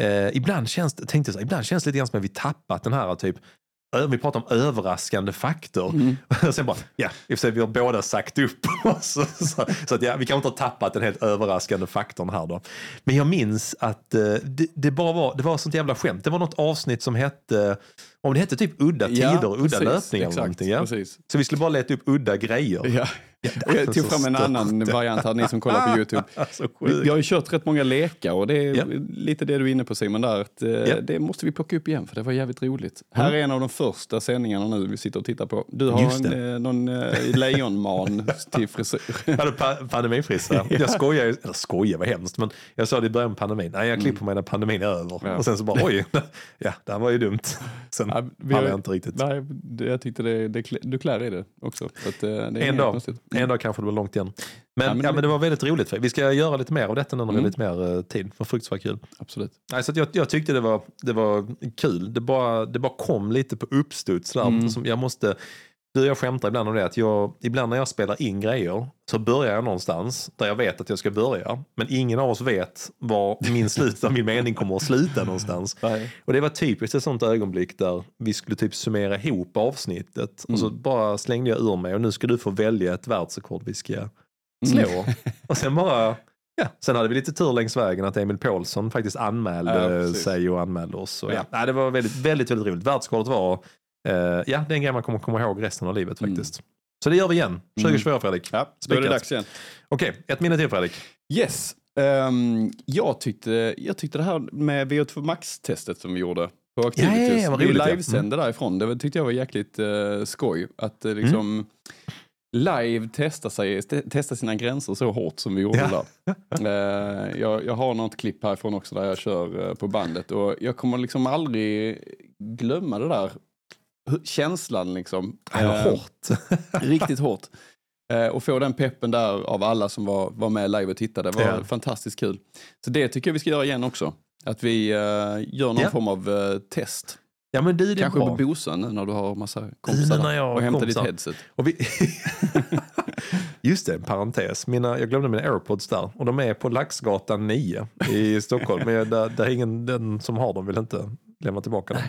eh, ibland känns tänkte jag så ibland känns det lite grann som att vi tappat den här typ, vi pratar om överraskande faktor. Mm. Sen bara, ja, i och för sig, vi har båda sagt upp oss. Så, så att, ja, vi kan inte ha tappat den helt överraskande faktorn här då. Men jag minns att eh, det, det bara var, det var sånt jävla skämt. Det var något avsnitt som hette, om det hette typ udda tider, udda precis, löpningar eller någonting. Ja? Precis. Så vi skulle bara leta upp udda grejer. Ja. Jag tog fram en annan variant här, ni som kollar på YouTube. Vi, har ju kört rätt många lekar och det är Ja. lite det du är inne på Simon där. Att, eh, Ja. Det måste vi plocka upp igen för det var jävligt roligt. Här är en av de första sändningarna nu vi sitter och tittar på. Du har Just en, eh, någon eh, lejonman till frisyr. Jag hade pa pandemifrissa. Jag skojar, eller skojar var hemskt, men jag sa det i början på pandemin. Nej, jag klipper mig när pandemin är över. Ja. Och sen så bara, oj, ja, det här var ju dumt. Sen Ja, har- jag inte riktigt. Nej, jag tyckte det, det, du klär i det också. Så att, eh, det är En dag, konstigt. En dag kanske det var långt igen. Men, Ja, ja, men men, det- var väldigt roligt. Vi ska göra lite mer av detta nu när det är Mm. lite mer eh, tid. Det var fruktansvärt kul. Absolut. Nej, så jag, jag tyckte det var, det var kul. Det bara, det bara kom lite på uppstuds. Mm. Som jag måste, du jag skämtar ibland om det. Att jag, ibland när jag spelar in grejer så börjar jag någonstans där jag vet att jag ska börja. Men ingen av oss vet var min slut min mening kommer att sluta någonstans. Nej. Och det var typiskt ett sånt ögonblick där vi skulle typ summera ihop avsnittet. Och så Mm. bara slängde jag ur mig och nu ska du få välja ett världsrekord vi ska slå. Mm. Och sen bara, ja, sen hade vi lite tur längs vägen att Emil Paulsson faktiskt anmälde Ja, sig och anmälde oss. Och ja. Ja. det var väldigt, väldigt, väldigt roligt. Världsrekordet var, ja, det är en grej man kommer komma ihåg resten av livet Mm. faktiskt. Så det gör vi igen, 2024 Fredrik. Ja, då är det dags igen. Okej, ett minne till Fredrik. Yes. Ehm, jag, tyckte, jag tyckte det här med VO2 Max-testet som vi gjorde på Activities. Ja, ja, ja, vad vi ja. livesände därifrån. Det tyckte jag var jäkligt uh, skoj. Att uh, liksom live testa, sig, te- testa sina gränser så hårt som vi gjorde Ja. där. Eh, jag, jag har något klipp härifrån också där jag kör eh, på bandet och jag kommer liksom aldrig glömma det där känslan liksom. Eh, hårt. Riktigt hårt. Eh, och få den peppen där av alla som var, var med live och tittade var Ja. fantastiskt kul. Så det tycker jag vi ska göra igen också. Att vi eh, gör någon Ja. form av eh, test. Ja men det är Kanske bra. på Bosön när du har massa kompisar när där. jag och hämtar kompisar. ditt headset. Vi... Just det, en parentes. Mina, jag glömde mina airpods där. Och de är på Laxgatan 9 i Stockholm. Men jag- där, där är ingen, den som har dem vill inte lämna tillbaka dem.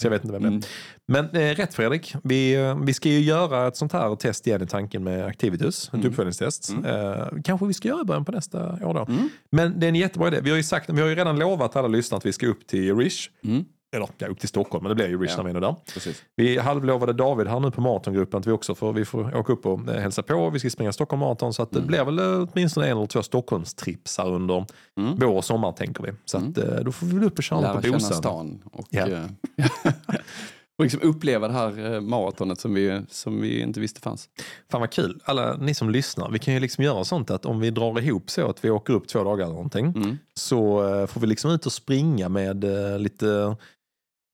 Så jag vet inte vem det är. Mm. Men eh, rätt Fredrik, vi, eh, vi ska ju göra ett sånt här test igen i tanken med Activitus, ett Mm. uppföljningstest. Mm. Eh, kanske vi ska göra i början på nästa år då. Mm. Men det är en jättebra idé. Vi har ju, sagt, vi har ju redan lovat alla lyssnare att vi ska upp till Rish. Mm. Eller ja, upp till Stockholm, men det blir ju Rish Ja. när vi är där. Precis. Vi halvlovade David här nu på maratongruppen att vi också får, vi får åka upp och eh, hälsa på. Vi ska springa Stockholm Marathon så att det Mm. blir väl eh, åtminstone en eller två Stockholmstrips här under Mm. vår och sommar tänker vi. Så att, eh, då får vi väl upp och köra Lära på Bosön. stan. Och, eh, och liksom uppleva det här maratonet som vi, som vi inte visste fanns. Fan vad kul. Alla ni som lyssnar, vi kan ju liksom göra sånt att om vi drar ihop så att vi åker upp två dagar eller någonting Mm. så får vi liksom ut och springa med lite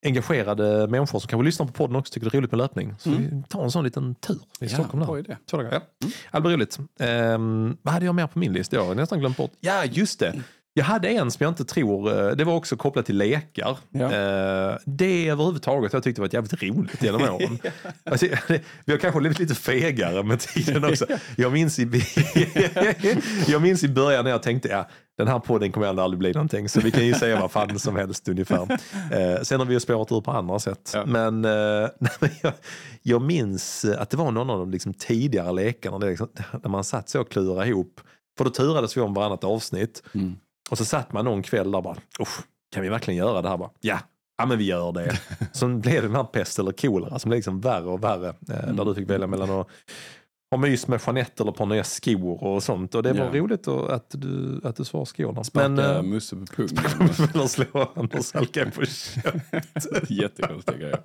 engagerade människor som kanske lyssnar på podden också tycker det är roligt med löpning. Så Mm. vi tar en sån liten tur i Stockholm. Där. idé. Två dagar, ja. Mm. Roligt. Ehm, vad hade jag mer på min lista? Jag har nästan glömt bort. Ja, just det. Jag hade en som jag inte tror, eh, det var också kopplat till lekar. Ja. Eh, Det överhuvudtaget jag tyckte var jävligt roligt genom åren. alltså, vi har kanske blivit lite fegare med tiden också. Jag minns i, jag minns i början när jag tänkte, ja, den här podden kommer aldrig bli någonting. Så vi kan ju säga vad fan som helst ungefär. Eh, sen har vi ju spårat ur på andra sätt. Ja. Men, eh, jag, jag minns att det var någon av de liksom tidigare lekarna liksom, där man satt så och klurade ihop. För då turades vi om varannat avsnitt. Mm. Och så satt man någon kväll där bara, "Usch, kan vi verkligen göra det här? Bara, ja, ja, men vi gör det. så blev det den här pest eller kolera som blev liksom värre och värre. Mm. Där du fick välja mellan att ha mys med Jeanette eller par nya skor och sånt. Och det var Ja. roligt att, du, att du svarade skorna. Sparka eh, Musse på pungen. eller slå Anders Alka på käften. Jättekonstiga grejer.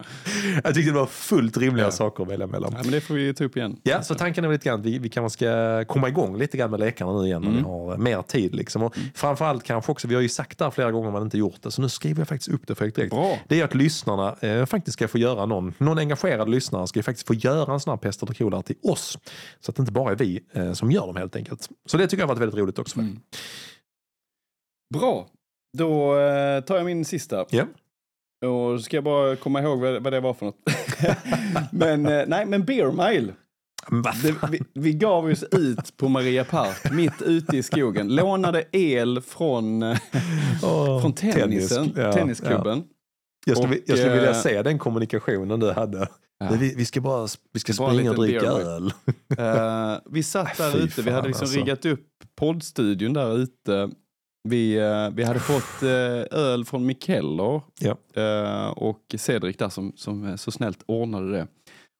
Jag tyckte det var fullt rimliga Ja. saker att välja mellan. Ja, men det får vi ta upp igen. Ja, så tanken är väl lite grann att vi, vi kanske ska komma igång lite grann med lekarna nu igen när Mm. vi har eh, mer tid. Liksom. Och framförallt kanske också, vi har ju sagt det här flera gånger men inte gjort det, så nu skriver jag faktiskt upp det för direkt. Bra. Det är att lyssnarna eh, faktiskt ska få göra någon, någon engagerad lyssnare ska ju faktiskt få göra en sån här pest eller till oss. Så att det inte bara är vi eh, som gör dem helt enkelt. Så det tycker jag har varit väldigt roligt också. Mm. Bra. Då eh, tar jag min sista. Ja. Och ska jag bara komma ihåg vad, vad det var för något. men eh, nej, men Beer Mile. Det, vi, vi gav oss ut på Maria Park, mitt ute i skogen. Lånade el från, Åh, från tennisen, tennis. Ja, tennisklubben. Jag skulle, Och, jag skulle vilja eh, se den kommunikationen du hade. Ja. Vi, vi ska bara vi ska Bara springa och dricka öl. Eh, vi satt där ute, vi hade liksom alltså. riggat upp poddstudion där ute. Vi, eh, vi hade fått eh, öl från Mikeller Ja. och Cedric där som, som så snällt ordnade det.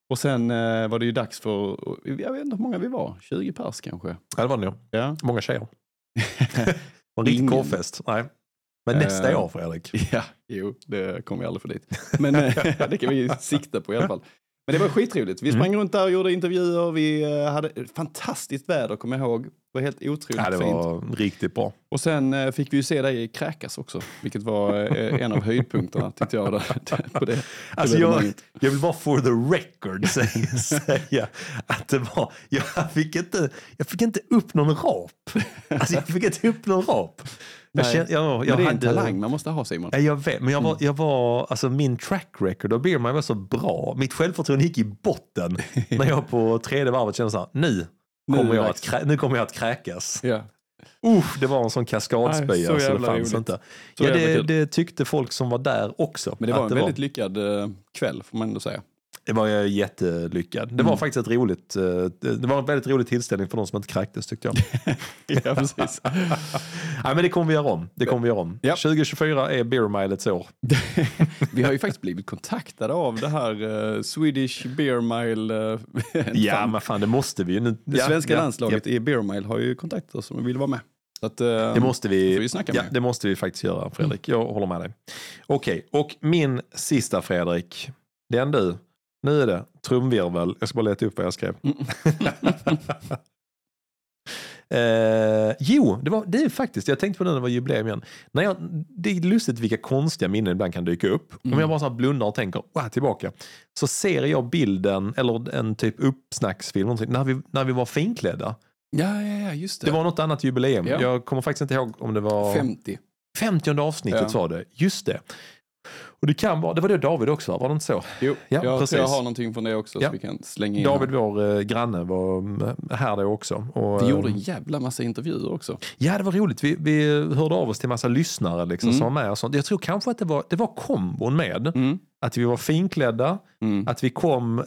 Och sen var det ju dags för, jag vet inte hur många vi var, 20 pers kanske. Ja, det var det. Ja, Många tjejer. En riktig korvfest. Nej. Men nästa Eh, år Fredrik. ja jo, det kommer jag aldrig få dit. Men eh, det kan vi sikta på i alla fall. Men det var skitroligt. Vi sprang runt där och gjorde intervjuer. Vi eh, hade fantastiskt väder, kommer jag ihåg. Det var helt otroligt Ja, det fint. var riktigt bra. Och sen eh, fick vi ju se dig kräkas också, vilket var eh, en av höjdpunkterna tyckte jag. Där, på det, Alltså jag, jag vill bara for the record säga, säga att det var, jag fick, inte, jag fick inte upp någon rap. Alltså jag fick inte upp någon rap. Jag Nej, kände, jag, Men jag det är en hade, talang man måste ha Simon. Ja, jag vet, men jag var, jag var, alltså min track record av Beer Mile var så bra. Mitt självförtroende gick i botten när jag på tredje varvet kände så här, nu kommer, det jag att, krä, nu kommer jag att kräkas. Ja. Uff, det var en sån kaskadspya så så, det fanns roligt. inte. Så Ja, det, det tyckte folk som var där också. Men det var en väldigt lyckad eh, kväll får man ändå säga. Det var ju jättelyckad. Det Mm. var faktiskt ett roligt, eh, det var en väldigt rolig tillställning för de som inte kräktes tyckte jag. ja, precis. Nej men det kommer vi göra om. Det kommer vi göra om. Ja. 2024 är Beer Milets år. Vi har ju faktiskt blivit kontaktade av det här eh, Swedish Beer Mile. eh, Ja fan, men fan det måste vi ju. Nu- det ja, svenska ja, landslaget i Beer Mile har ju kontaktat oss och vill vara med. Så att, eh, Det måste vi, vi ja, det måste vi faktiskt göra Fredrik. Jag håller med dig. Okej, och min sista Fredrik. Den du. Nu är det trumvirvel. Jag ska bara leta upp vad jag skrev. Eh, jo, det, var, det är faktiskt, jag tänkte på det när det var jubileum igen. När jag, det är lustigt vilka konstiga minnen ibland kan dyka upp. Om Mm. jag bara så blundar och tänker, wow, tillbaka. Så ser jag bilden, eller en typ uppsnacksfilm, när vi, när vi var finklädda. Ja, ja, ja, just det. Det var något annat jubileum. Ja. Jag kommer faktiskt inte ihåg om det var... 50. 50 avsnittet Ja. var det, just det. Och det kan vara, det var det David också, va? var det inte så? Jo, Ja, jag precis. tror jag har någonting från det också Ja. så vi kan slänga in. David, här. vår eh, granne, var mm, här då också. Och, Vi eh, gjorde en jävla massa intervjuer också. Ja, det var roligt. Vi, vi hörde av oss till massa lyssnare liksom, Mm. som var med. Och sånt. Jag tror kanske att det var, det var kombon med Mm. att vi var finklädda, Mm. att vi kom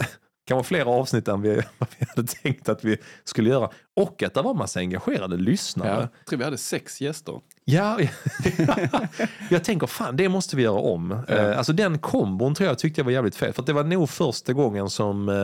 kanske fler avsnitt än vi, vi hade tänkt att vi skulle göra. Och att det var massa engagerade Ja, lyssnare. jag tror vi hade sex gäster. Ja, jag tänker fan det måste vi göra om. Ja. Eh, Alltså den kombon tror jag tyckte jag var jävligt fet. För det var nog första gången som eh,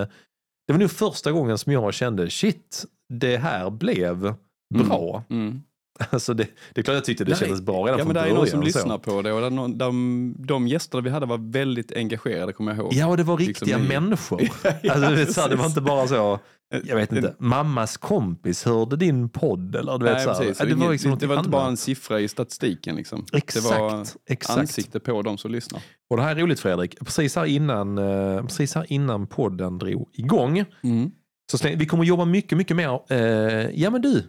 det var nog första gången som jag kände shit, det här blev bra. Mm. Alltså det, det är klart jag tyckte det kändes bra redan Ja, från men det är början. någon som så. lyssnar på det och det någon, de, de gästerna vi hade var väldigt engagerade kommer jag ihåg. Ja, och det var Liksom riktiga i- människor. Ja, alltså, du vet, så här, det var inte bara så, jag vet inte, mammas kompis hörde din podd eller du vet Nej, så här. Det, Det var, liksom det var inte bara en siffra i statistiken. Liksom. Exakt, Det var exakt. ansikte på de som lyssnar. Och det här är roligt Fredrik. Precis här innan, eh, precis här innan podden drog igång. Så släng, vi kommer jobba mycket, mycket mer. Eh, ja men du,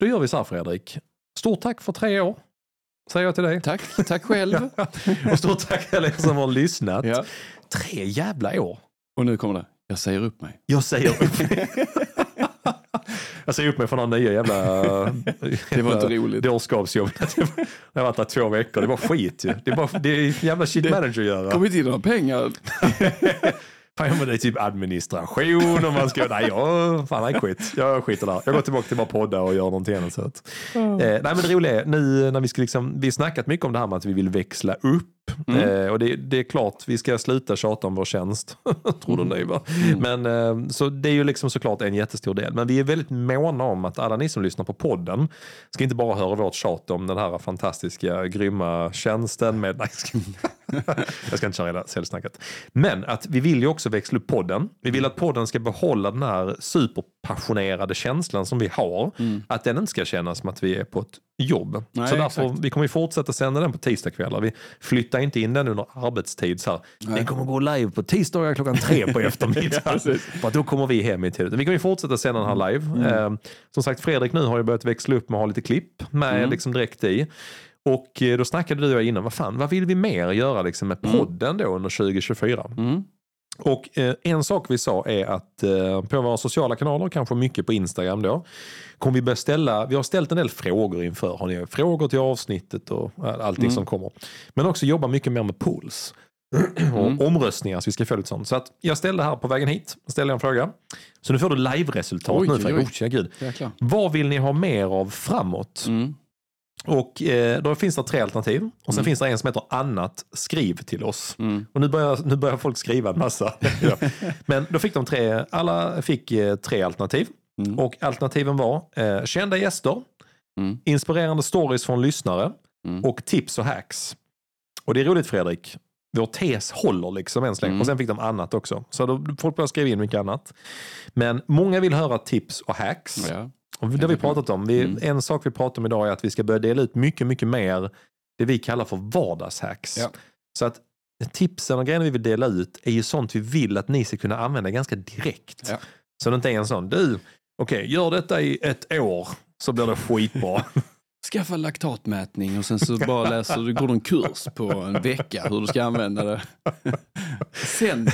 då gör vi så här Fredrik. Stort tack för tre år. Säger jag till dig. Tack, tack själv. Och stort tack alla er som har lyssnat. ja. Tre jävla år. Och nu kommer det. Jag säger upp mig. Jag säger upp mig. jag säger upp mig från den nya jävla... Det var inte roligt. Dårskapsjobbet. Jag har varit där två veckor. Det var skit ju. Det är, bara, det är jävla shit manager göra. Kommer inte in några pengar. Fan, det är typ administration och man ska... Nej, jag, fan, nej, skit. Jag skiter där. Jag går tillbaka till bara podda och gör någonting annat. Så att. Eh, nej, men det roliga är, nu när vi ska liksom, vi har snackat mycket om det här med att vi vill växla upp. Mm. Eh, och det, det är klart, vi ska sluta tjata om vår tjänst. Tror du ni va? Mm. Men, eh, så det är ju liksom såklart en jättestor del. Men vi är väldigt måna om att alla ni som lyssnar på podden ska inte bara höra vårt tjat om den här fantastiska, grymma tjänsten med... Nej, jag ska- inte köra hela säljsnacket. Men att vi vill ju också växla upp podden. Vi vill att podden ska behålla den här superpassionerade känslan som vi har. Att den inte ska kännas som att vi är på ett jobb. Nej, så därför, exakt. vi kommer ju fortsätta sända den på tisdagskvällar. Vi flyttar inte in den under arbetstid. Så här. Den kommer gå live på tisdagar klockan tre på eftermiddagen. precis. för då kommer vi hem i tid. Vi kommer ju fortsätta sända den här live. Mm. Eh, som sagt, Fredrik nu har ju börjat växla upp med att ha lite klipp med Mm. liksom direkt i. Och eh, då snackade du och jag innan, vad fan, vad vill vi mer göra liksom med podden då under 2024? Mm. Och eh, en sak vi sa är att eh, på våra sociala kanaler, kanske mycket på Instagram då, kommer vi börja ställa, vi har ställt en del frågor inför, har ni frågor till avsnittet och eh, allting Mm. som kommer. Men också jobba mycket mer med puls. och omröstningar. Så vi ska få lite sånt. Så att jag ställde här på vägen hit, ställde en fråga. Så nu får du live-resultat Oj, nu. oj, För, oj. tja, gud. Jäklar. Vad vill ni ha mer av framåt? Mm. Och eh, då finns det tre alternativ. Och sen Mm. finns det en som heter annat, skriv till oss. Mm. Och nu börjar, nu börjar folk skriva en massa. Men då fick de tre, alla fick eh, tre alternativ. Mm. Och alternativen var eh, kända gäster, Mm. inspirerande stories från lyssnare Mm. och tips och hacks. Och det är roligt Fredrik. Vår tes håller liksom än så länge. Mm. Och sen fick de annat också. Så då, folk började skriva in mycket annat. Men många vill höra tips och hacks. Ja. Och det har vi pratat om. Vi, Mm. En sak vi pratar om idag är att vi ska börja dela ut mycket, mycket mer det vi kallar för vardagshacks. Ja. Så att tipsen och grejerna vi vill dela ut är ju sånt vi vill att ni ska kunna använda ganska direkt. Ja. Så det inte är en sån, du, okej, gör detta i ett år så blir det skitbra. Skaffa laktatmätning och sen så bara läser du, går du en kurs på en vecka hur du ska använda det. Sen,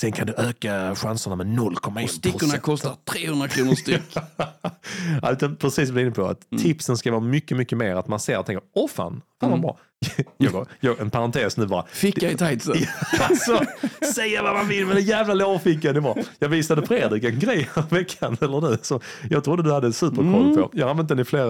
Sen kan du öka chanserna med 0,1 och stickorna kostar 300 kronor styck. utan precis som du är inne på, att Mm. tipsen ska vara mycket, mycket mer att man ser och tänker, åh fan, fan vad Mm. bra. Jag, går- jag, en parentes nu bara, Ficka i tightsen. alltså, säga vad man vill med den jävla lårfickan. Det var. Jag visade Fredrik en grej veckan, eller nu, så jag trodde du hade superkoll Mm. på. Jag har använt den i flera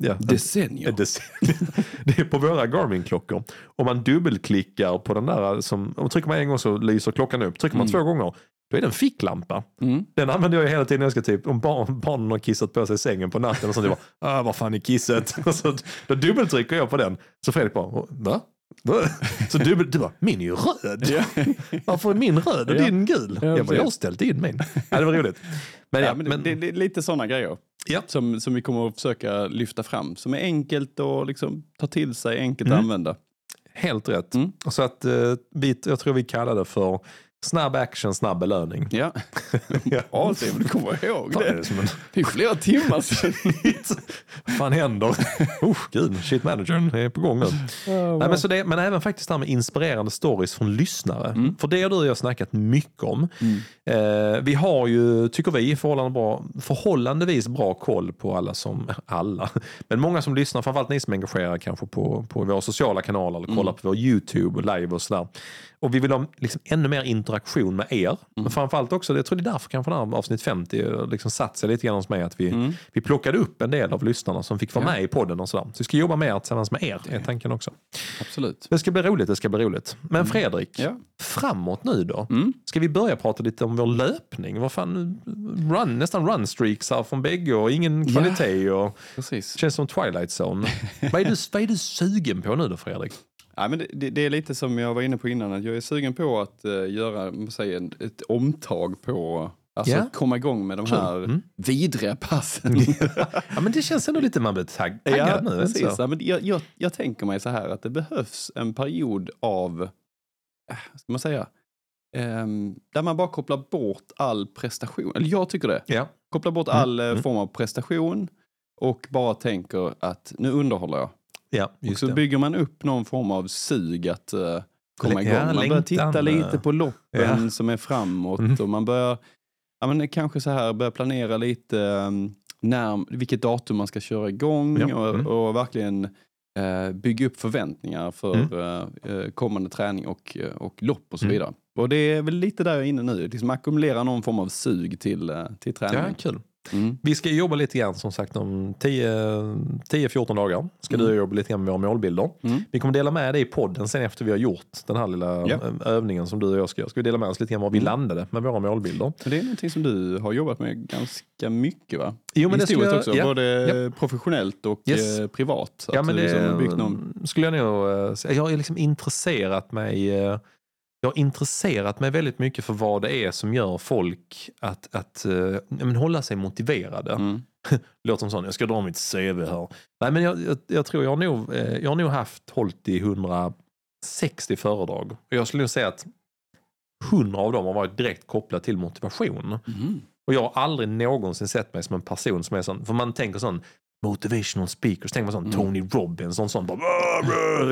ja, Decennier. ett decennium. Det är på våra Garmin-klockor. Om man dubbelklickar på den där, som, och trycker man en gång så lyser klockan upp. Trycker man Mm. två gånger, då är det en ficklampa. Mm. Den använder jag hela tiden jag ska typ, om barn, barnen har kissat på sig i sängen på natten och sånt. Jag bara, ah, vad fan är kisset? Så, då dubbeltrycker jag på den. Så Fredrik bara, va? Så dubbel, du bara, min är ju röd. Ja. Varför är min röd och Ja. din gul? Ja, jag bara, jag har ställt in min. Ja, det var roligt. Men, ja, men det, men, det, det är lite sådana grejer Ja. som, som vi kommer att försöka lyfta fram. Som är enkelt att liksom, ta till sig, enkelt Mm. att använda. helt rätt. Mm. Så att, eh, vi, jag tror vi kallar det för snabb action, snabb belöning. Ja, Ja. Simon, du kommer ihåg är det. det som en Det är flera timmar sedan. Vad fan händer? oh, gud, shit managern är på gång nu. Nej, men, så det, men även faktiskt det här med inspirerande stories från lyssnare. Mm. För det har du och jag snackat mycket om. Mm. Eh, vi har ju, tycker vi, förhållande bra, förhållandevis bra koll på alla som, alla, men många som lyssnar, framförallt ni som är engagerade kanske på, på våra sociala kanaler eller kollar Mm. på vår YouTube och live och sådär. Och vi vill ha liksom ännu mer interaktion med er. Mm. Men framförallt också, jag tror det är därför kanske avsnitt 50 liksom satt sig lite grann hos mig, att vi, Mm. vi plockade upp en del av lyssnarna som fick vara Ja. med i podden och sådär. Så vi ska jobba mer tillsammans med er, är tanken också. Absolut. Det ska bli roligt, det ska bli roligt. Men Fredrik, Ja. framåt nu då? Mm. Ska vi börja prata lite om vår löpning? Vad fan, run, nästan runstreaks här från bägge och ingen Ja. kvalitet. Och, Precis. känns som Twilight Zone. vad, är du, vad är du sugen på nu då Fredrik? Ja, men det, det, är lite som jag var inne på innan, att jag är sugen på att eh, göra säger, ett omtag på Alltså att komma igång med de här Mm. vidriga passen. ja, men det känns ändå lite man blir tagg, taggad ja, nu. precis. Ja, men jag, jag, jag tänker mig så här att det behövs en period av, eh, vad ska man säga, ehm, där man bara kopplar bort all prestation. Eller jag tycker det. Ja. Kopplar bort Mm, all eh, mm. form av prestation och bara tänker att nu underhåller jag. Ja, Och så det. bygger man upp någon form av sug att eh, komma Ja, igång. Man börjar titta eh, lite på loppen ja. som är framåt Mm. och man börjar, ja men kanske så här, börja planera lite um, när, vilket datum man ska köra igång Ja, och, mm. och verkligen eh, bygga upp förväntningar för Mm. eh, kommande träning och, och lopp och så Mm. vidare. Och det är väl lite där jag är inne nu, liksom ackumulera någon form av sug till, till Ja, träning. kul. Mm. Vi ska jobba lite grann som sagt om 10-14 dagar. Ska Mm. du jobba lite grann med våra målbilder. Mm. Vi kommer dela med det i podden sen efter vi har gjort den här lilla Ja. eh, övningen som du och jag ska göra. Ska vi dela med oss lite grann var vi Mm. landade med våra målbilder. Det är någonting som du har jobbat med ganska mycket va? Jo, men det skulle Historiskt jag, också, ja, både professionellt och Yes. eh, privat. Ja, men det liksom byggt någon... skulle jag nog eh, säga. Jag har liksom intresserat mig jag har intresserat mig väldigt mycket för vad det är som gör folk att, att ja, men hålla sig motiverade. Mm. Låter som sån, jag ska dra mitt CV här. Nej, men jag, jag, jag tror jag har, nog, eh, jag har nog haft hållit i 160 föredrag. Och jag skulle nog säga att 100 av dem har varit direkt kopplat till motivation. Mm. Och jag har aldrig någonsin sett mig som en person som är sån, för man tänker sån, motivational speakers. Tänk på sån Mm. Tony Robbins, sån sån bara,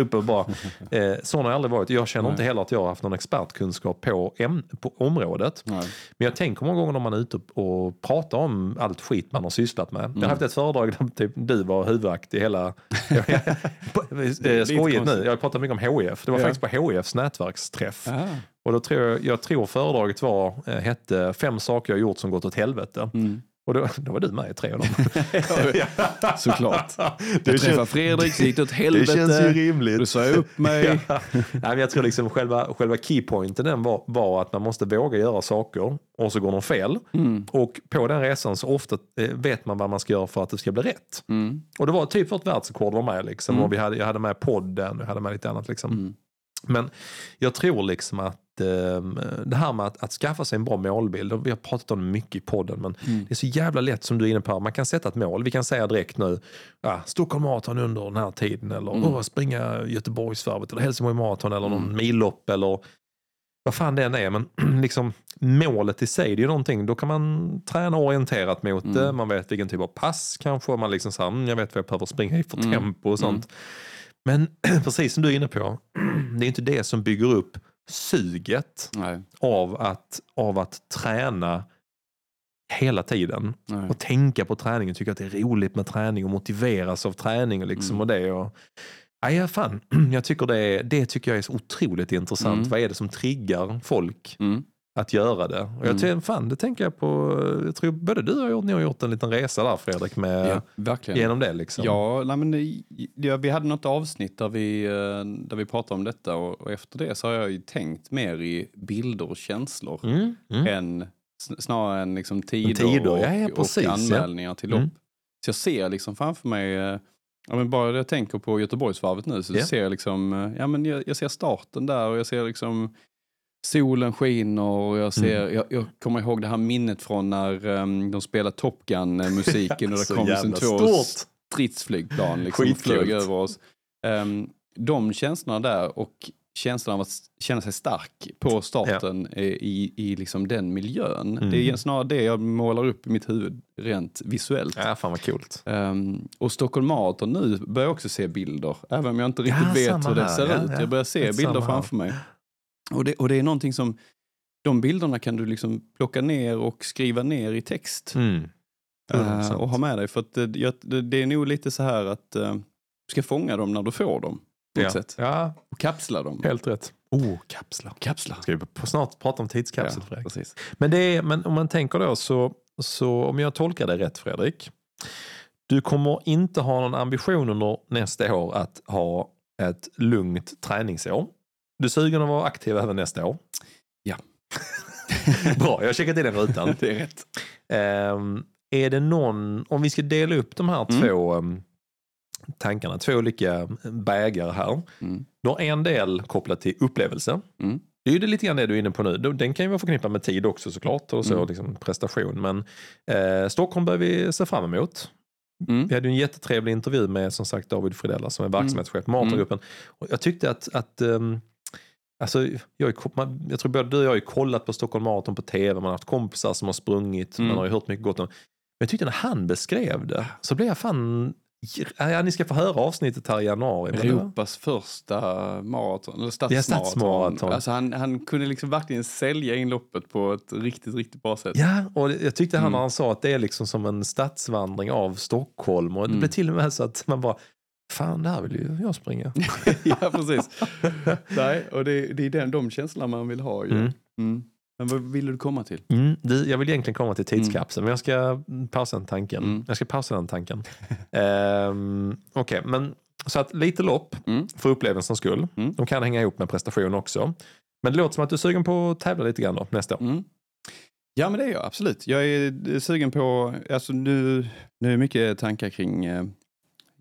uppe och bara. Eh, sån har jag aldrig varit. Jag känner inte Nej. heller att jag har haft någon expertkunskap på, äm- på området. Nej. Men jag tänker många gånger när man är ute och pratar om allt skit man har sysslat med. Jag har haft ett föredrag där typ, du var huvudaktig hela... eh, Skojigt nu, jag pratat mycket om HIF. Det var Ja. faktiskt på HIFs nätverksträff. Ah. Och då tror jag, jag tror föredraget var, eh, hette Fem saker jag gjort som gått åt helvete. Mm. Och då, då var du med i tre av dem. Såklart. Det Jag träffade känns, Fredrik, så gick det åt det helvete. känns ju rimligt. Då sa upp mig. Ja. Nej, men jag tror liksom själva, själva keypointen den var, var att man måste våga göra saker och så går de fel. Mm. Och på den resan så ofta eh, vet man vad man ska göra för att det ska bli rätt. Mm. Och det var typ vårt världsrekord var med. Liksom. Mm. Och vi hade, jag hade med podden och jag hade med lite annat. Liksom. Mm. Men jag tror liksom att det här med att, att skaffa sig en bra målbild, och vi har pratat om det mycket i podden, men Mm. det är så jävla lätt som du är inne på, man kan sätta ett mål. Vi kan säga direkt nu, ja, Stockholm Marathon under den här tiden eller Mm. springa Göteborgsvarvet eller Helsingborg Marathon eller någon Mm. millopp eller vad fan det än är. Men liksom, målet i sig, det är ju någonting, då kan man träna orienterat mot Mm. det. Man vet vilken typ av pass kanske. Man liksom så här, mm, jag vet vad jag behöver springa i för Mm. tempo och sånt. Men precis som du är inne på, det är inte det som bygger upp suget Nej. av att, av att träna hela tiden. Nej. Och tänka på träningen, tycka att det är roligt med träning och motiveras av träning och, liksom Mm. och det. Och, ja, fan. Jag tycker det, det tycker jag är så otroligt intressant. Mm. Vad är det som triggar folk Mm. Att göra det? Och jag Mm. fan, det tänker jag på, jag tror både du och jag, har gjort en liten resa där Fredrik, med, Ja, verkligen. genom det. Liksom. Ja, nej, men, det- ja, vi hade något avsnitt där vi, eh, där vi pratade om detta och, och efter det så har jag ju tänkt mer i bilder och känslor Mm, mm. än, sn- snarare än liksom tider, Tider, och, ja, precis, och anmälningar till lopp. Mm. Så jag ser liksom framför mig, eh, ja, men bara jag tänker på Göteborgsvarvet nu så Ja. ser jag liksom, eh, ja men jag, jag ser starten där och jag ser liksom solen skiner och jag ser, Mm. jag, jag kommer ihåg det här minnet från när um, de spelade Top Gun-musiken och det kom sen två stort. stridsflygplan liksom och flög över oss. Ehm, de känslorna där och känslan av att känna sig stark på starten eh, i, i liksom den miljön. Mm. Det är snarare det jag målar upp i mitt huvud rent visuellt. Ja, fan vad coolt. Ehm, och Stockholm Marathon nu börjar jag också se bilder, även om jag inte riktigt Ja, vet hur det här. ser Ja, ut. ja. Jag börjar se bilder här. framför mig. Och det, och det är någonting som, de bilderna kan du liksom plocka ner och skriva ner i text. Mm. 100%. och ha med dig. För att det, det, det är nog lite så här att eh, du ska fånga dem när du får dem. På ja. sätt. ja, Och kapsla dem. helt rätt. Oh, kapslar. Kapsla. Ska vi på- snart prata om tidskapsel Ja, precis. Men, det är, men om man tänker då så, så om jag tolkar det rätt Fredrik. Du kommer inte ha någon ambition under nästa år att ha ett lugnt träningsår. Du är sugen att vara aktiv även nästa år? Ja. Bra, jag har checkat i den rutan. det är rätt. Ehm, är det någon, om vi ska dela upp de här Mm. två ehm, tankarna, två olika bägare här. Mm. Du har en del kopplat till upplevelse. Mm. Det är ju det lite grann det du är inne på nu. Den kan ju vara förknippad med tid också såklart och så Mm. liksom prestation. Men eh, Stockholm bör vi se fram emot. Mm. Vi hade en jättetrevlig intervju med som sagt David Fridella som är verksamhetschef på Marathongruppen. Och Jag tyckte att, att ehm, Alltså, jag, man, jag tror både du och jag har ju kollat på Stockholm Marathon på tv, man har haft kompisar som har sprungit, Mm. man har ju hört mycket gott om Men jag tyckte när han beskrev det så blev jag fan... Ja, ni ska få höra avsnittet här i januari. Europas första maraton, eller stadsmaraton. stadsmaraton. Alltså han, han kunde liksom verkligen sälja in loppet på ett riktigt, riktigt bra sätt. Ja, och jag tyckte han Mm. när han sa att det är liksom som en stadsvandring av Stockholm. Och det Mm. blev till och med så att man bara, fan det här vill ju jag springa. ja, precis. Nej, och det, det är den, de känslorna man vill ha ju. Mm. Mm. Men vad ville du komma till? Mm, du, jag vill egentligen komma till tidskapseln, men jag ska pausa den tanken. Mm. Jag ska pausa den tanken. um, Okej, men så att lite lopp Mm. för upplevelsens skull. Mm. De kan hänga ihop med prestation också. Men det låter som att du är sugen på att tävla lite grann då, nästa år. Mm. Ja, men det är jag absolut. Jag är sugen på, alltså nu, nu är mycket tankar kring eh,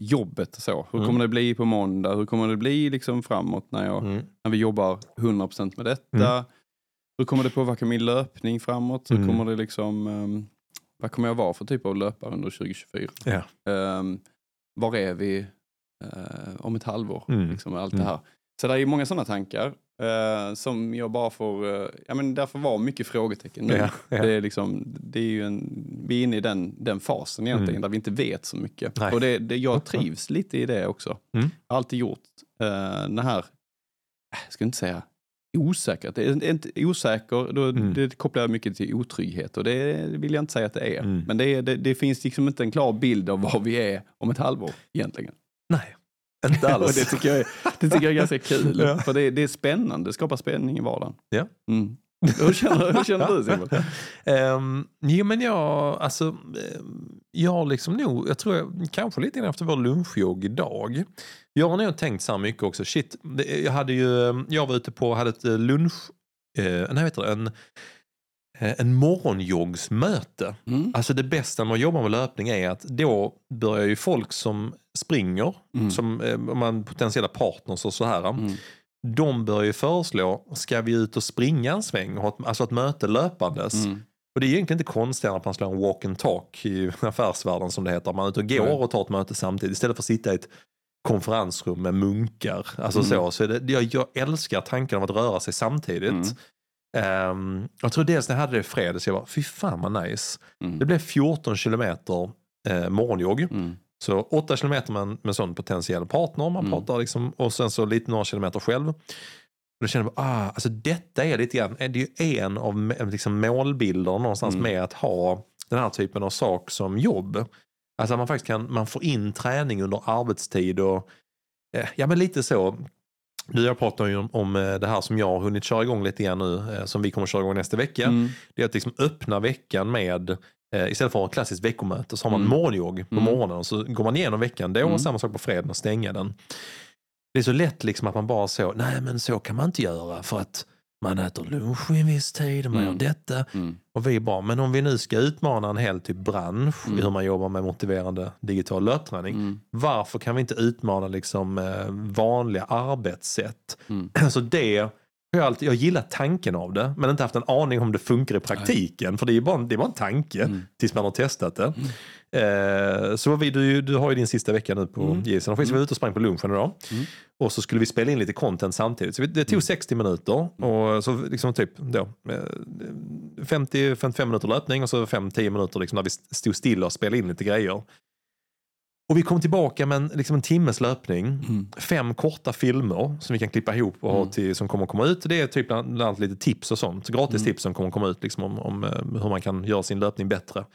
jobbet och så. Hur Mm. kommer det bli på måndag? Hur kommer det bli liksom framåt när, jag, Mm. när vi jobbar 100% med detta? Hur kommer det påverka min löpning framåt? Hur Mm. kommer det liksom, ehm, vad kommer jag vara för typ av löpare under 2024? Ja. Um, var är vi eh, om ett halvår? Mm. Liksom, allt Mm. det här. Så det är många sådana tankar. Eh, som jag bara får, eh, ja men därför var mycket frågetecken nu. Ja, ja. Det är liksom, det är ju en, vi är inne i den, den fasen egentligen Mm. där vi inte vet så mycket. Nej. Och det, det, jag trivs lite i det också. Mm. Jag har alltid gjort eh, den här, jag ska inte säga osäkerhet, det är inte osäker, då, Mm. det kopplar jag mycket till otrygghet och det vill jag inte säga att det är. Mm. Men det, är, det, det finns liksom inte en klar bild av var vi är om ett halvår egentligen. Nej, inte Och alls. det tycker jag är, det tycker jag är ganska kul. Ja. För det, det är spännande, det skapar spänning i vardagen. Ja. Mm. Hur, känner, hur känner du Simon? Um, jo men jag, alltså, ehm, jag har liksom nog, jag tror jag, kanske lite grann efter vår lunchjogg idag. Jag har nog tänkt så här mycket också, shit, det, jag hade ju, ehm, jag var ute på, hade ett eh, lunch, eh, nej vet du, en, en morgonjoggsmöte. Mm. Alltså det bästa med att jobba med löpning är att då börjar ju folk som springer, Mm. som eh, om man potentiella partners och så här. Mm. De börjar ju föreslå, ska vi ut och springa en sväng? Alltså ett möte löpandes. Mm. Och det är egentligen inte konstigare att man slår en walk and talk i affärsvärlden som det heter. Man är ute och går och tar ett möte samtidigt istället för att sitta i ett konferensrum med munkar. Alltså Mm. så, så det, jag, jag älskar tanken av att röra sig samtidigt. Mm. Ehm, jag tror dels när jag hade det i fredags, jag bara, fy fan vad nice. Mm. Det blev 14 kilometer eh, morgonjogg. Mm. Så 8 kilometer med med sån potentiell partner, man Mm. pratar liksom, och sen så lite några kilometer själv. Och då känner jag, ah, alltså detta är lite grann, det är ju en av liksom målbilder någonstans Mm. med att ha den här typen av sak som jobb. Alltså man faktiskt kan, man får in träning under arbetstid och eh, ja men lite så. Du och jag pratar ju om, om eh, det här som jag har hunnit köra igång lite grann nu, eh, som vi kommer köra igång nästa vecka. Mm. Det är att liksom öppna veckan med, eh, istället för att ha ett klassiskt veckomöte, så har man Mm. morgonjogg på Mm. morgonen och så går man igenom veckan då Mm. och samma sak på fredagen och stänga den. Det är så lätt liksom att man bara så, nej men så kan man inte göra för att man äter lunch vid en viss tid och man Mm. gör detta. Mm. Och vi bara, men om vi nu ska utmana en hel typ bransch Mm. i hur man jobbar med motiverande digital löpträning. Mm. Varför kan vi inte utmana liksom eh, vanliga arbetssätt? Mm. Så det jag, alltid, jag gillar tanken av det, men inte haft en aning om det funkar i praktiken. För det är bara, en- det är bara en tanke Mm. tills man har testat det. Eh, så vi, du, du har ju din sista vecka nu på Mm. mm. JSN. Vi var ute och sprang på lunchen idag. Mm. Och så skulle vi spela in lite content samtidigt. Så vi- det tog 60 minuter. Och så liksom typ då, eh, 50-55 minuter löpning och så 5-10 minuter liksom där vi stod stilla och spelade in lite grejer. Och vi kom tillbaka med en, liksom en timmes löpning. Mm. Fem korta filmer som vi kan klippa ihop och ha Mm. till, som kommer att komma ut. Det är typ bland annat lite tips och sånt. Gratis Mm. tips som kommer att komma ut liksom om, om eh, hur man kan göra sin löpning bättre.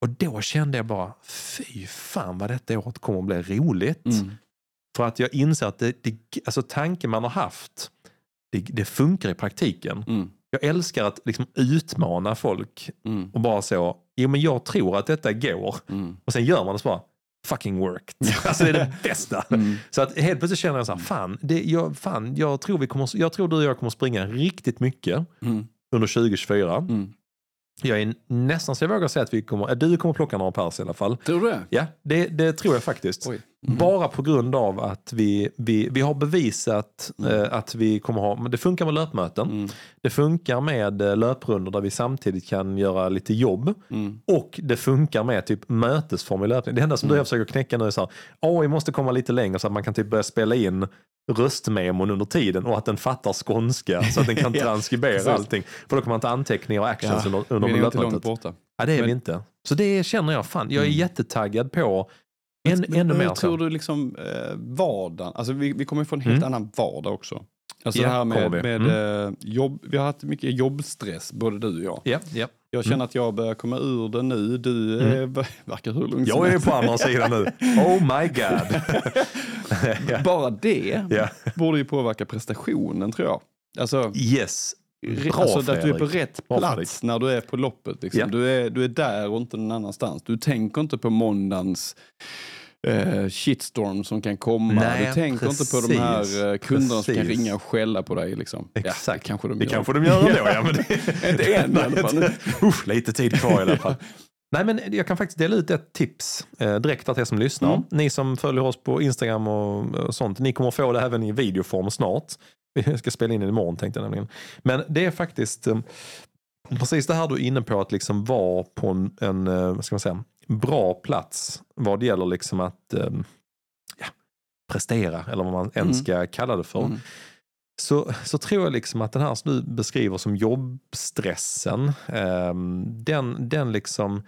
Och då kände jag bara, fy fan vad detta året kommer att bli roligt. Mm. För att jag inser att det, det, alltså tanken man har haft, det, det funkar i praktiken. Mm. Jag älskar att liksom utmana folk Mm. och bara så, jo men jag tror att detta går. Mm. Och sen gör man det så bara, fucking worked. Alltså det är det bästa. Mm. Så att helt plötsligt känner jag så här, fan, det, jag, fan jag, tror vi kommer, jag tror du och jag kommer springa riktigt mycket Mm. under 2024. Mm. Jag är nästan så jag vågar säga att vi kommer, du kommer plocka några pers i alla fall. Tror du det? Ja, det, det tror jag faktiskt. Mm. Bara på grund av att vi, vi, vi har bevisat Mm. eh, att vi kommer ha, det funkar med löpmöten. Mm. Det funkar med eh, löprundor där vi samtidigt kan göra lite jobb. Mm. Och det funkar med typ mötesform i löpning. Det enda som du Mm. jag försöker knäcka nu är så här, AI måste komma lite längre så att man kan typ börja spela in röstmemon under tiden och att den fattar skånska så att den kan Ja, transkribera precis. allting. För då kan man ta anteckningar och actions under, vi under är inte långt borta. Ja, det är Men- vi inte. Så det känner jag, fan, jag är Mm. jättetaggad på en, Men ännu hur mer. tror så. du liksom eh, vardagen, alltså vi, vi kommer få en helt Mm. annan vardag också. Alltså Ja, det här med, vi. med eh, jobb, vi har haft mycket jobbstress både du och jag. Ja, ja. Jag känner att jag börjar komma ur det nu, du eh, verkar hur lugn som Jag är på andra sidan nu. Oh my god. ja. Bara det Ja. borde ju påverka prestationen tror jag. Alltså, Yes. Bra alltså att du är på Fredrik. rätt plats Fredrik. när du är på loppet. Liksom. Ja. Du, är, du är där och inte någon annanstans. Du tänker inte på måndagens eh, shitstorm som kan komma. Nej, du tänker inte på de här precis. eh, kunderna som kan Precis. ringa och skälla på dig. Liksom. Ja, Exakt. det kanske de Det gör. kanske de gör ändå. Ja, men det... Inte än i alla fall. Usch, lite tid kvar i alla fall. Nej, men jag kan faktiskt dela ut ett tips eh, direkt till er som lyssnar. Mm. Ni som följer oss på Instagram och, och sånt, ni kommer få det även i videoform snart. Vi ska spela in det imorgon tänkte jag nämligen. Men det är faktiskt eh, precis det här du är inne på, att liksom vara på en, en eh, vad ska man säga, bra plats vad det gäller liksom att eh, ja, prestera, eller vad man än Mm. ska kalla det för. Mm. så, så tror jag liksom att den här som du beskriver som jobbstressen, eh, den, den liksom,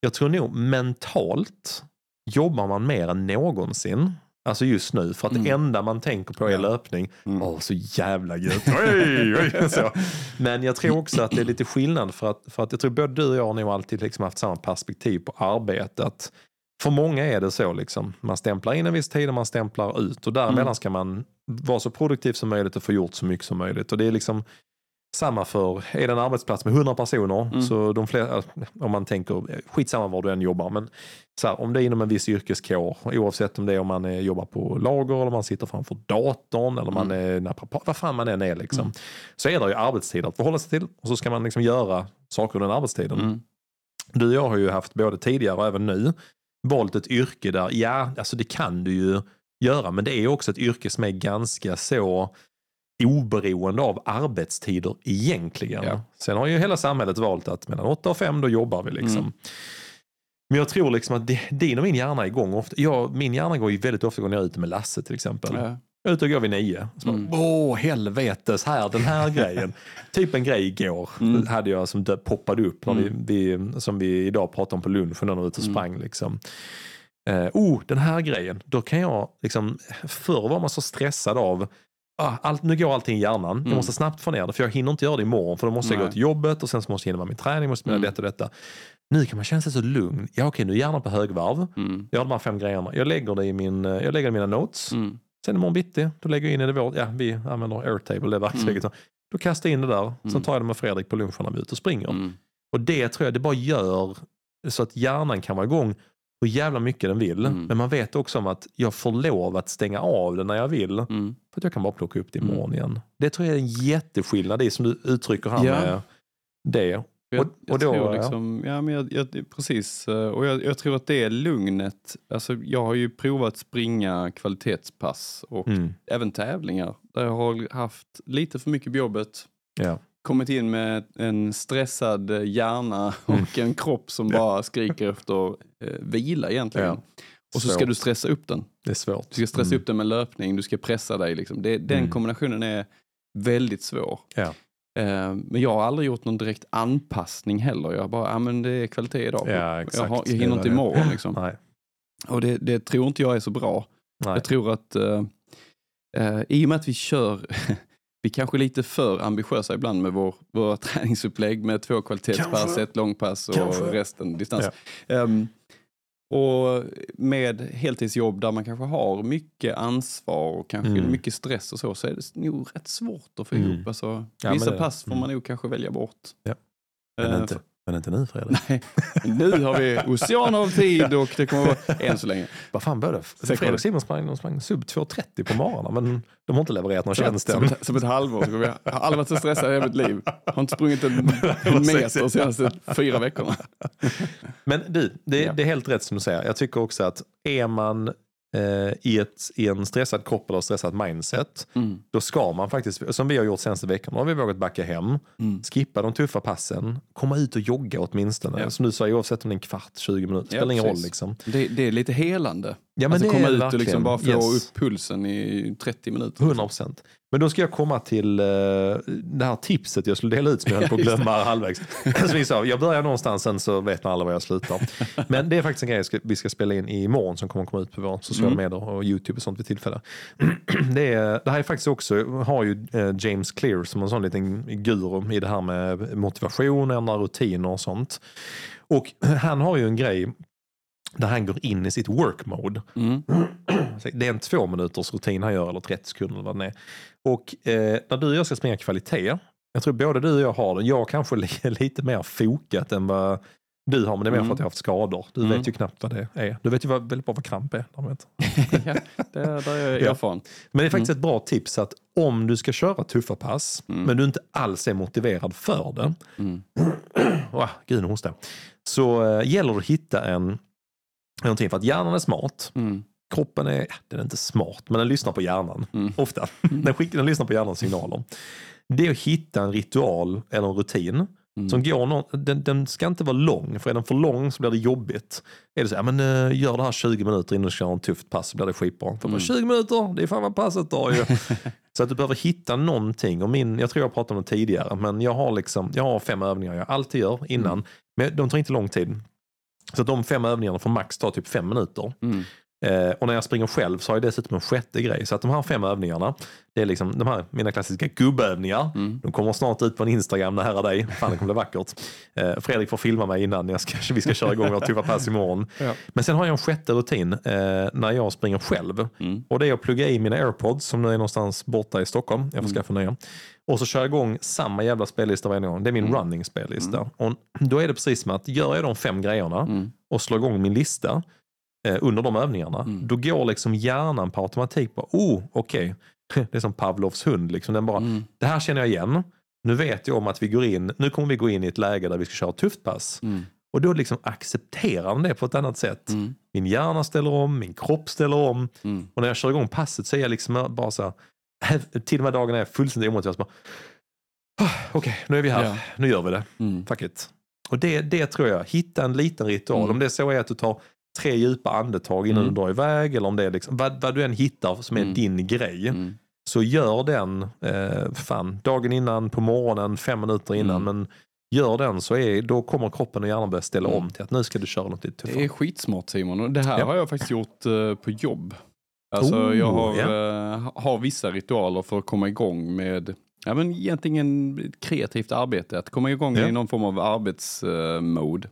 jag tror nog mentalt jobbar man mer än någonsin. Alltså just nu, för att det Mm. enda man tänker på är Ja. löpning. Mm. Åh, så jävla gött. Oj, oj, så. Men jag tror också att det är lite skillnad för att, för att jag tror både du och jag har nog alltid liksom haft samma perspektiv på arbetet. För många är det så liksom. Man stämplar in en viss tid och man stämplar ut och däremellan Mm. ska man vara så produktiv som möjligt och få gjort så mycket som möjligt. Och det är liksom samma för, är det en arbetsplats med 100 personer, Mm. så de flesta, om man tänker, skitsamma var du än jobbar, men så här, om det är inom en viss yrkeskår, oavsett om det är om man är, jobbar på lager eller man sitter framför datorn eller man är naprapat, vad fan man än är liksom. Mm. Så är det ju arbetstider att förhålla sig till och så ska man liksom göra saker under den arbetstiden. Mm. Du och jag har ju haft både tidigare och även nu valt ett yrke där, ja, alltså det kan du ju göra, men det är också ett yrke som är ganska så oberoende av arbetstider egentligen. Ja. Sen har ju hela samhället valt att mellan 8 och 5 då jobbar vi liksom. Mm. Men jag tror liksom att din och min hjärna är igång ofta. Jag, min hjärna går ju väldigt ofta när jag är ute med Lasse till exempel. Ja. Jag är ute och går vid nio. Så bara, Mm. Åh helvetes, här, den här grejen. typ en grej igår Mm. hade jag som poppade upp när Mm. vi, vi, som vi idag pratade om på lunchen när vi var ute och Mm. sprang. Liksom. Eh, oh, den här grejen. Då kan jag, liksom, förr var man så stressad av Ah, allt, nu går allting i hjärnan. Jag Mm. måste snabbt få ner det för jag hinner inte göra det imorgon för då måste jag gå Nej. till jobbet och sen så måste jag hinna med min träning, måste jag Mm. detta och detta. Nu kan man känna sig så lugn. Ja okej, nu är hjärnan på högvarv. Mm. Jag har de här fem grejerna. Jag lägger det i min, eh, jag lägger i mina notes. Mm. Sen imorgon bitti, då lägger jag in i det vårt, ja vi använder Airtable, det verktyget. Då kastar jag in det där, sen Mm. tar jag det med Fredrik på lunchen när vi är ute och springer. Mm. Och det tror jag, det bara gör så att hjärnan kan vara igång hur jävla mycket den vill. Mm. Men man vet också om att jag får lov att stänga av den när jag vill. Mm. För att jag kan bara plocka upp det Mm. imorgon igen. Det tror jag är en jätteskillnad, det som du uttrycker här Ja. med det. Jag, Och- jag och då, tror liksom, ja, men jag, jag, precis, eh, och jag, jag tror att det är lugnet. Alltså, jag har ju provat springa kvalitetspass och Mm. även tävlingar där jag har haft lite för mycket på jobbet. Ja. Kommit in med en stressad hjärna Mm. och en kropp som bara skriker efter eh, vila egentligen. Ja. Och så ska du stressa upp den. Det är svårt. Du ska stressa Mm. upp den med löpning, du ska pressa dig. Liksom. Det, den Mm. kombinationen är väldigt svår. Ja. Eh, men jag har aldrig gjort någon direkt anpassning heller. Jag bara, ja men det är kvalitet idag. Ja, jag, har, jag hinner inte imorgon. Liksom. Och det, det tror inte jag är så bra. Nej. Jag tror att eh, eh, i och med att vi kör, vi kanske är lite för ambitiösa ibland med vår, våra träningsupplägg med två kvalitetspass, Kanske. ett långpass och Kanske. resten distans. Ehm, och med heltidsjobb där man kanske har mycket ansvar och kanske Mm. mycket stress och så, så är det nog rätt svårt att få Mm. ihop. Alltså, Ja, vissa pass får mm. man nog kanske välja bort. Ja. Men, inte, men inte nu Fredrik. Nej, nu har vi oceaner av tid och det kommer att vara än så länge. Vad fan började. Fredrik Simon sprang, de sprang sub 2.30 på morgonen men de har inte levererat någon tjänst Som, än. ett- som ett halvår. Så jag, jag har aldrig varit så stressad i hela mitt liv. Har inte sprungit en, meter de senaste fyra veckorna. Men du, det, det är helt rätt som du säger. Jag tycker också att är man i, ett, i en stressad kropp eller stressat mindset, Mm. då ska man faktiskt, som vi har gjort senaste veckan, då har vi vågat backa hem, Mm. skippa de tuffa passen, komma ut och jogga åtminstone. Ja. Som du sa, oavsett om det är en kvart, 20 minuter, Ja, spelar ingen roll liksom. Det, det är lite helande. Ja, men alltså komma ut och liksom bara få Yes. upp pulsen i 30 minuter. 100 procent. Men då ska jag komma till eh, det här tipset jag skulle dela ut som jag höll på att glömma halvvägs. Som vi sa, jag börjar någonstans sen så vet man aldrig var jag slutar. Men det är faktiskt en grej vi ska spela in imorgon som kommer att komma ut på våra sociala Mm. medier och YouTube och sånt vid tillfälle. Det, är, det här är faktiskt också, har ju eh, James Clear som en sån liten guru i det här med motivation, ändra rutiner och sånt. Och han har ju en grej där han går in i sitt work mode. Mm. Det är en två minuters rutin han gör, eller 30 sekunder eller vad det är. Och eh, när du och jag ska springa kvalitet, jag tror både du och jag har den, jag kanske li- lite mer fokat än vad du har, men det är mer Mm. för att jag har haft skador. Du Mm. vet ju knappt vad det är. Du vet ju vad, väldigt bra vad kramp är. ja, där, där är jag Ja. erfaren. Men det är faktiskt ett bra tips att om du ska köra tuffa pass, Mm. men du inte alls är motiverad för det, Mm. oh, gud hostar så eh, gäller det att hitta en någonting, för att hjärnan är smart, Mm. kroppen är, den är inte smart, men den lyssnar på hjärnan. Mm. Ofta. Den, skickar, den lyssnar på hjärnans signaler. Det är att hitta en ritual eller en rutin Mm. Som går någon, den, den ska inte vara lång, för är den för lång så blir det jobbigt. Är det så, ja, men, uh, gör det här 20 minuter innan du kör en tufft pass så blir det skitbra. För Mm. 20 minuter, det är fan vad passet tar ju. så att du behöver hitta någonting. Och min, jag tror jag pratade om det tidigare, men jag har, liksom, jag har fem övningar jag alltid gör innan. Mm. Men de tar inte lång tid. Så de fem övningarna får max ta typ fem minuter. Mm. Eh, och när jag springer själv så har jag dessutom en sjätte grej. Så att de här fem övningarna, det är liksom de här mina klassiska gubbövningar. Mm. De kommer snart ut på en Instagram nära dig. Fan det kommer bli vackert. Eh, Fredrik får filma mig innan jag ska, vi ska köra igång vårt tuffa pass imorgon. Ja. Men sen har jag en sjätte rutin eh, när jag springer själv. Mm. Och det är att plugga i mina airpods som nu är någonstans borta i Stockholm. Jag får Mm. skaffa nya. Och så kör jag igång samma jävla spellista varje gång. Det är min Mm. running spellista. Och då är det precis som att gör jag de fem grejerna Mm. och slår igång min lista eh, under de övningarna, Mm. då går liksom hjärnan på automatik på, oh okej, det är som Pavlovs hund. Liksom. Den bara, Mm. det här känner jag igen. Nu vet jag om att vi går in, nu kommer vi gå in i ett läge där vi ska köra ett tufft pass. Mm. Och då liksom accepterar den det på ett annat sätt. Mm. Min hjärna ställer om, min kropp ställer om. Mm. Och när jag kör igång passet så är jag liksom bara så här, till och med dagarna är jag fullständigt omotiverad. "Ah, Okej, nu är vi här, Ja. nu gör vi det. Mm. Fuck it. Och det, det tror jag, hitta en liten ritual. Mm. Om det så är att du tar tre djupa andetag innan Mm. du drar iväg eller om det är liksom, vad, vad du än hittar som är Mm. din grej. Mm. Så gör den, eh, fan, dagen innan, på morgonen, fem minuter innan. Mm. Men gör den så är, då kommer kroppen och hjärnan börja ställa Mm. om till att nu ska du köra något lite Det är tuffare. skitsmart Simon. Och det här Ja. har jag faktiskt gjort eh, på jobb. Alltså Oh, jag har, eh, har vissa ritualer för att komma igång med ja, men egentligen kreativt arbete. Att komma igång Ja. i någon form av arbetsmode.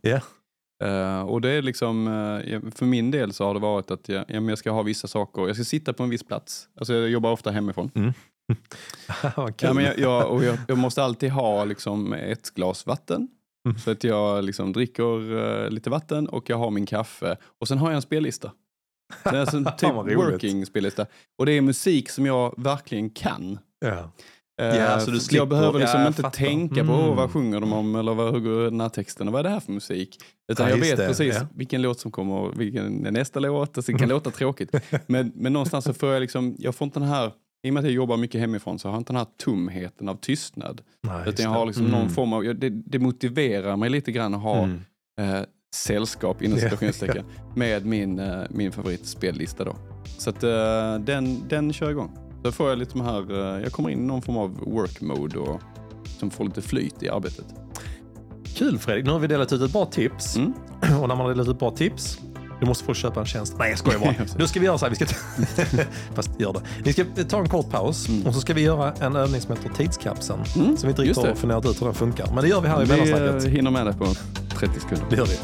Eh, och det är liksom, ja, för min del så har det varit att jag, jag ska ha vissa saker, jag ska sitta på en viss plats. Alltså jag jobbar ofta hemifrån. Kul. Ja, men jag, jag, och jag, jag måste alltid ha liksom ett glas vatten. Mm. Så att jag liksom dricker eh, lite vatten och jag har min kaffe. Och sen har jag en spellista. Det är alltså en typ Vad roligt. working spellista. Och det är musik som jag verkligen kan. ja. Eh, Ja, så du slipper- jag behöver liksom ja, inte fattar. tänka på Mm. "Åh, vad sjunger de om eller vad, hur går den här texten och vad är det här för musik. Utan Ja, jag vet det, precis ja. vilken låt som kommer vilken är nästa låt. Alltså, det kan låta tråkigt. Men, men någonstans så får jag liksom, jag får inte den här, i och med att jag jobbar mycket hemifrån så har jag inte den här tomheten av tystnad. Nej, Utan jag har liksom Mm. någon form av, det, det motiverar mig lite grann att ha Mm. eh, sällskap inom Ja. citationstecken med min, eh, min favoritspellista då. Så att eh, den, den kör igång. Så får jag lite de här, eh, jag kommer in i någon form av work mode och som får lite flyt i arbetet. Kul Fredrik, nu har vi delat ut ett bra tips. Mm. Och när man har delat ut bra tips, du måste få köpa en tjänst. Nej jag skojar bara. nu ska vi göra så här, vi ska ta... Fast gör det. Vi ska ta en kort paus Mm. och så ska vi göra en övning som heter tidskapseln. Mm, Som vi inte riktigt har funderat ut hur den funkar. Men det gör vi här i Vi mellansnacket. hinner med det på 30 sekunder. Det gör vi.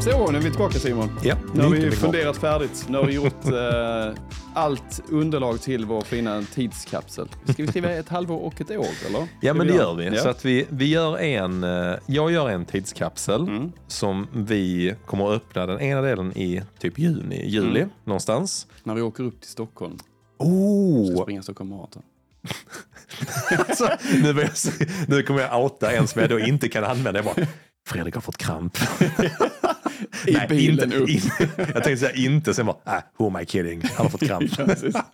Så, nu är vi tillbaka Simon. Ja, Nu har vi bra. funderat färdigt. Nu har vi gjort eh, allt underlag till vår fina tidskapsel. Ska vi skriva ett halvår och ett år eller? Ja Ska men det gör vi. Ja. Så att vi, vi gör en, eh, jag gör en tidskapsel Mm. som vi kommer att öppna den ena delen i typ juni, juli Mm. någonstans. När vi åker upp till Stockholm. Ska Oh! springa Stockholm Marathon. alltså, nu, jag nu kommer jag outa en som jag då inte kan använda. Jag bara, Fredrik har fått kramp. I Nej, bilen inte, in- jag tänkte säga inte, sen bara, ah, who am I kidding? Han har fått kramp.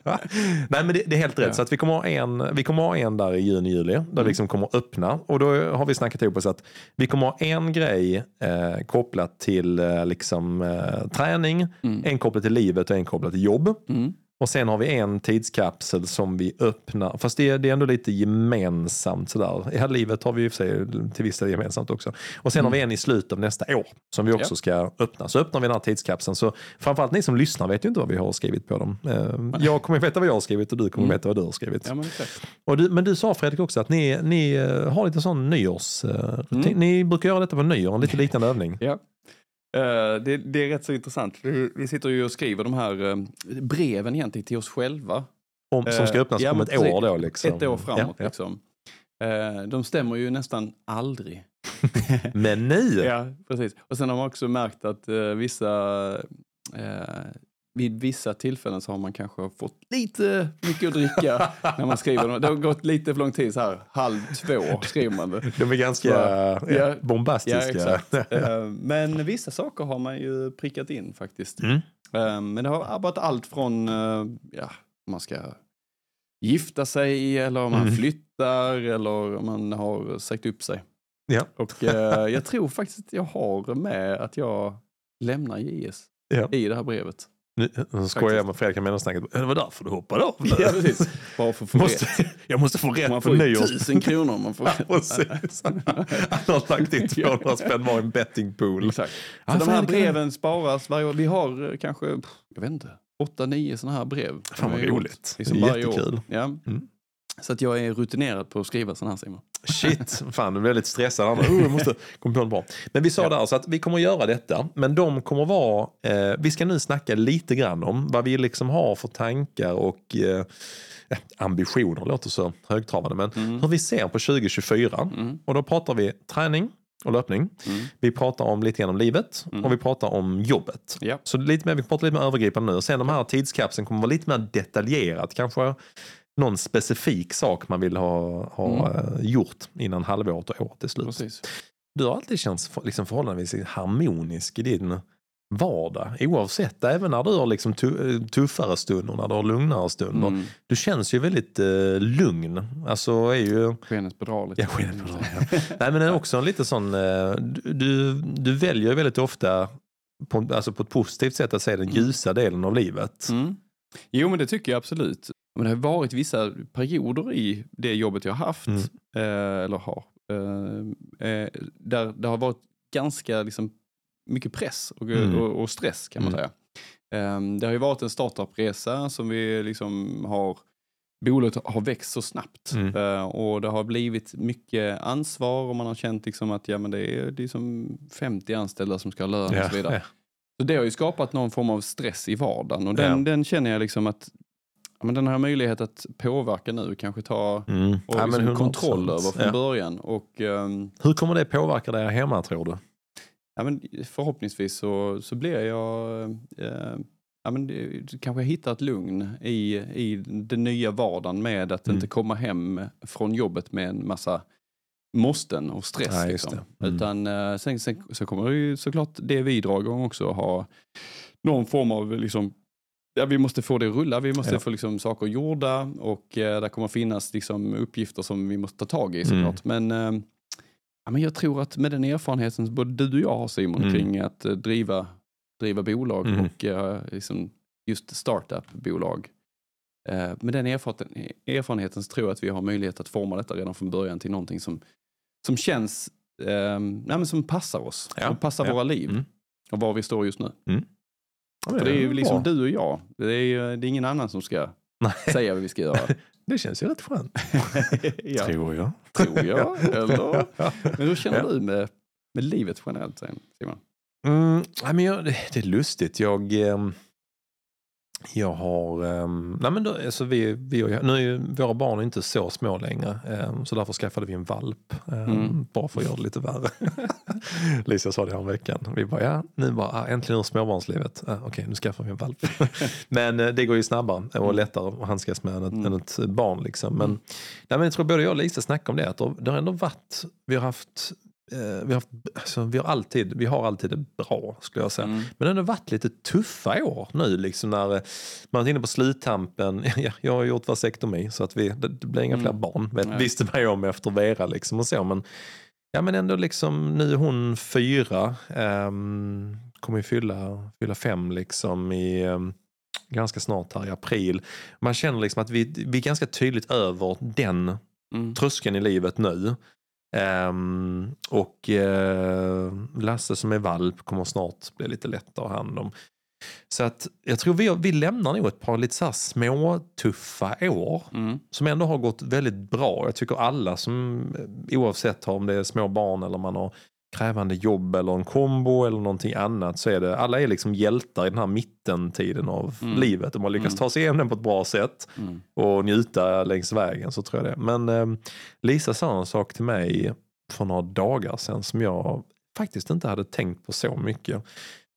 Ja. Nej men det, det är helt rätt. Ja. Så att vi kommer ha en, vi kommer ha en där i juni, juli. Där Mm. vi liksom kommer att öppna. Och då har vi snackat ihop oss att vi kommer ha en grej eh, kopplat till eh, liksom, eh, träning. Mm. En kopplat till livet och en kopplat till jobb. Mm. Och sen har vi en tidskapsel som vi öppnar. Fast det, är- det är ändå lite gemensamt sådär. I här livet har vi sig till viss del gemensamt också. Och sen har vi en i slutet av nästa år som vi också Ja. ska öppna. Så öppnar vi den här tidskapseln. Så framförallt ni som lyssnar vet ju inte vad vi har skrivit på dem. Eh, Jag kommer veta vad jag har skrivit och du kommer Mm. veta vad du har skrivit. Ja, men. Och du, men du sa Fredrik också att ni, ni eh, har lite sån nyårsrutin. Mm. Ni brukar göra detta på nyår, en lite liknande övning. Ja. Eh, det, det är rätt så intressant. Vi, vi sitter ju och skriver de här eh, breven egentligen till oss själva. Om, som ska Eh, öppnas ja, om men ett år då. Liksom. Ett år framåt Ja, ja. liksom. De stämmer ju nästan aldrig. Men nu! Ja, precis. Och sen har man också märkt att vissa, vid vissa tillfällen så har man kanske fått lite mycket att dricka när man skriver. Det har gått lite för lång tid, så här halv två skriver man det. De är ganska Så, ja, bombastiska. Ja. Eh, Men vissa saker har man ju prickat in faktiskt. Mm. Eh, Men det har varit allt från eh, ja, om man ska gifta sig eller om man Mm. flyttar eller om man har sagt upp sig. Ja. Och jag tror faktiskt att jag har med att jag lämnar JS Ja. i det här brevet. Nu nu skojar jag med Fredrik i mellansnacket. Det var därför du hoppade av. Ja, precis. Bara för att få rätt. måste, jag måste få rätt Man på får ju nyår. tusen kronor om man får rätt. Precis. Han har lagt in 200 spänn var i en bettingpool. Exakt. Ja, Så de fan, här kan- breven sparas varje år. Vi har eh, kanske, jag vet inte, åtta, nio sådana här brev. Fan vad roligt. Liksom jättekul. Ja. Mm. Så att jag är rutinerad på att skriva sådana här Simon. Shit, fan du blev lite stressad. Oh, jag måste komma på något bra. Men vi sa Ja. där så att vi kommer att göra detta. Men de kommer vara, eh, vi ska nu snacka lite grann om vad vi liksom har för tankar och eh, eh, ambitioner, låter så högtravande. Men Mm. hur vi ser på 2024. Mm. Och då pratar vi träning och löpning. Mm. Vi pratar om lite grann om livet Mm. och vi pratar om jobbet. Ja. Så lite mer, vi pratar lite mer övergripande nu. Och sen de här tidskapseln kommer vara lite mer detaljerat. Kanske någon specifik sak man vill ha, ha eh, gjort innan halvåret och året är slut. Precis. Du har alltid känts liksom förhållandevis harmonisk i din vardag. Oavsett, även när du har liksom tu- tuffare stunder, när du har lugnare stunder. Mm. Du känns ju väldigt eh, lugn. Alltså är ju... Skenet bedrar lite. Ja, skenet bedrar, ja. Nej men är också en lite sån, eh, du, du väljer väldigt ofta på, alltså på ett positivt sätt att se den ljusa delen av livet. Mm. Jo, men det tycker jag absolut. Men det har varit vissa perioder i det jobbet jag har haft, Mm. eh, eller har, eh, eh, där det har varit ganska liksom, mycket press och, Mm. och, och stress kan man Mm. säga. Eh, det har ju varit en startupresa som vi liksom har Bolaget har växt så snabbt Mm. eh, och det har blivit mycket ansvar och man har känt liksom att ja, men det är liksom 50 anställda som ska ha lön och så vidare. ja. Så det har ju skapat någon form av stress i vardagen och den, Ja. den känner jag liksom att men den har jag möjlighet att påverka nu, kanske ta Mm. och Ja, liksom 100%. kontroll över från Ja. början. Och, ehm, Hur kommer det påverka dig hemma tror du? ja, men förhoppningsvis så, så blir jag, eh, ja, men kanske jag hittar ett lugn i, i den nya vardagen med att Mm. inte komma hem från jobbet med en massa måsten och stress. Ja, liksom. Mm. Utan eh, sen, sen så kommer det ju såklart det vi drar igång också ha någon form av liksom Ja, vi måste få det att rulla, vi måste Ja. få liksom saker gjorda och eh, det kommer finnas liksom uppgifter som vi måste ta tag i Mm. såklart. Men, eh, ja, men jag tror att med den erfarenheten som både du och jag har Simon Mm. kring att eh, driva, driva bolag Mm. och eh, liksom just startup-bolag. Eh, med den erfarenheten, erfarenheten så tror jag att vi har möjlighet att forma detta redan från början till någonting som, som känns, eh, nej, som passar oss, Ja, som passar våra liv Mm. och var vi står just nu. För det är ju liksom du och jag. Det är, ju- det är ingen annan som ska Nej, säga vad vi ska göra. det känns ju rätt skönt. ja, Tror jag. tror jag. Eller? Ja. Men hur känner Ja. du med, med livet generellt Simon? Mm, nej, men jag, det, det är lustigt. Jag, ehm, jag har... ehm, nej men då, alltså vi, vi, nu är ju våra barn inte så små längre. ehm, så därför skaffade vi en valp. ehm, Mm. Bara för att göra det lite värre. Lisa sa det här veckan. Vi bara, ja, nu bara, ah, äntligen ur småbarnslivet. Ah, Okej, nu skaffar vi en valp. men eh, det går ju snabbare och lättare att handskas med än ett, Mm. än ett barn. Liksom. Men, Mm. nej, men jag tror både jag och Lisa snackade om det. Att det har ändå varit... Vi har haft... eh, Vi har, alltså, vi, har alltid, vi har alltid det bra skulle jag säga. Mm. Men det har varit lite tuffa år nu liksom när eh, man är inne på sluttampen. Ja, jag har gjort vasektomi så att vi, det, det blir inga Mm. fler barn. Vet, Nej. visste man ju om efter Vera liksom och så. Men, ja, men ändå liksom, nu är hon fyra. Um, kommer ju fylla, fylla fem liksom i ehm, ganska snart här i april. Man känner liksom att vi, vi är ganska tydligt över den Mm. tröskeln i livet nu. Ehm, och eh, Lasse som är valp kommer snart bli lite lättare att ha hand om. Så att jag tror vi, vi lämnar nog ett par lite så här små tuffa år Mm. som ändå har gått väldigt bra. Jag tycker alla som eh, oavsett om det är små barn eller man har krävande jobb eller en kombo eller någonting annat så är det, alla är liksom hjältar i den här mittentiden av Mm. livet. De har lyckats Mm. ta sig igenom den på ett bra sätt Mm. och njuta längs vägen så tror jag det. Men eh, Lisa sa en sak till mig för några dagar sedan som jag faktiskt inte hade tänkt på så mycket.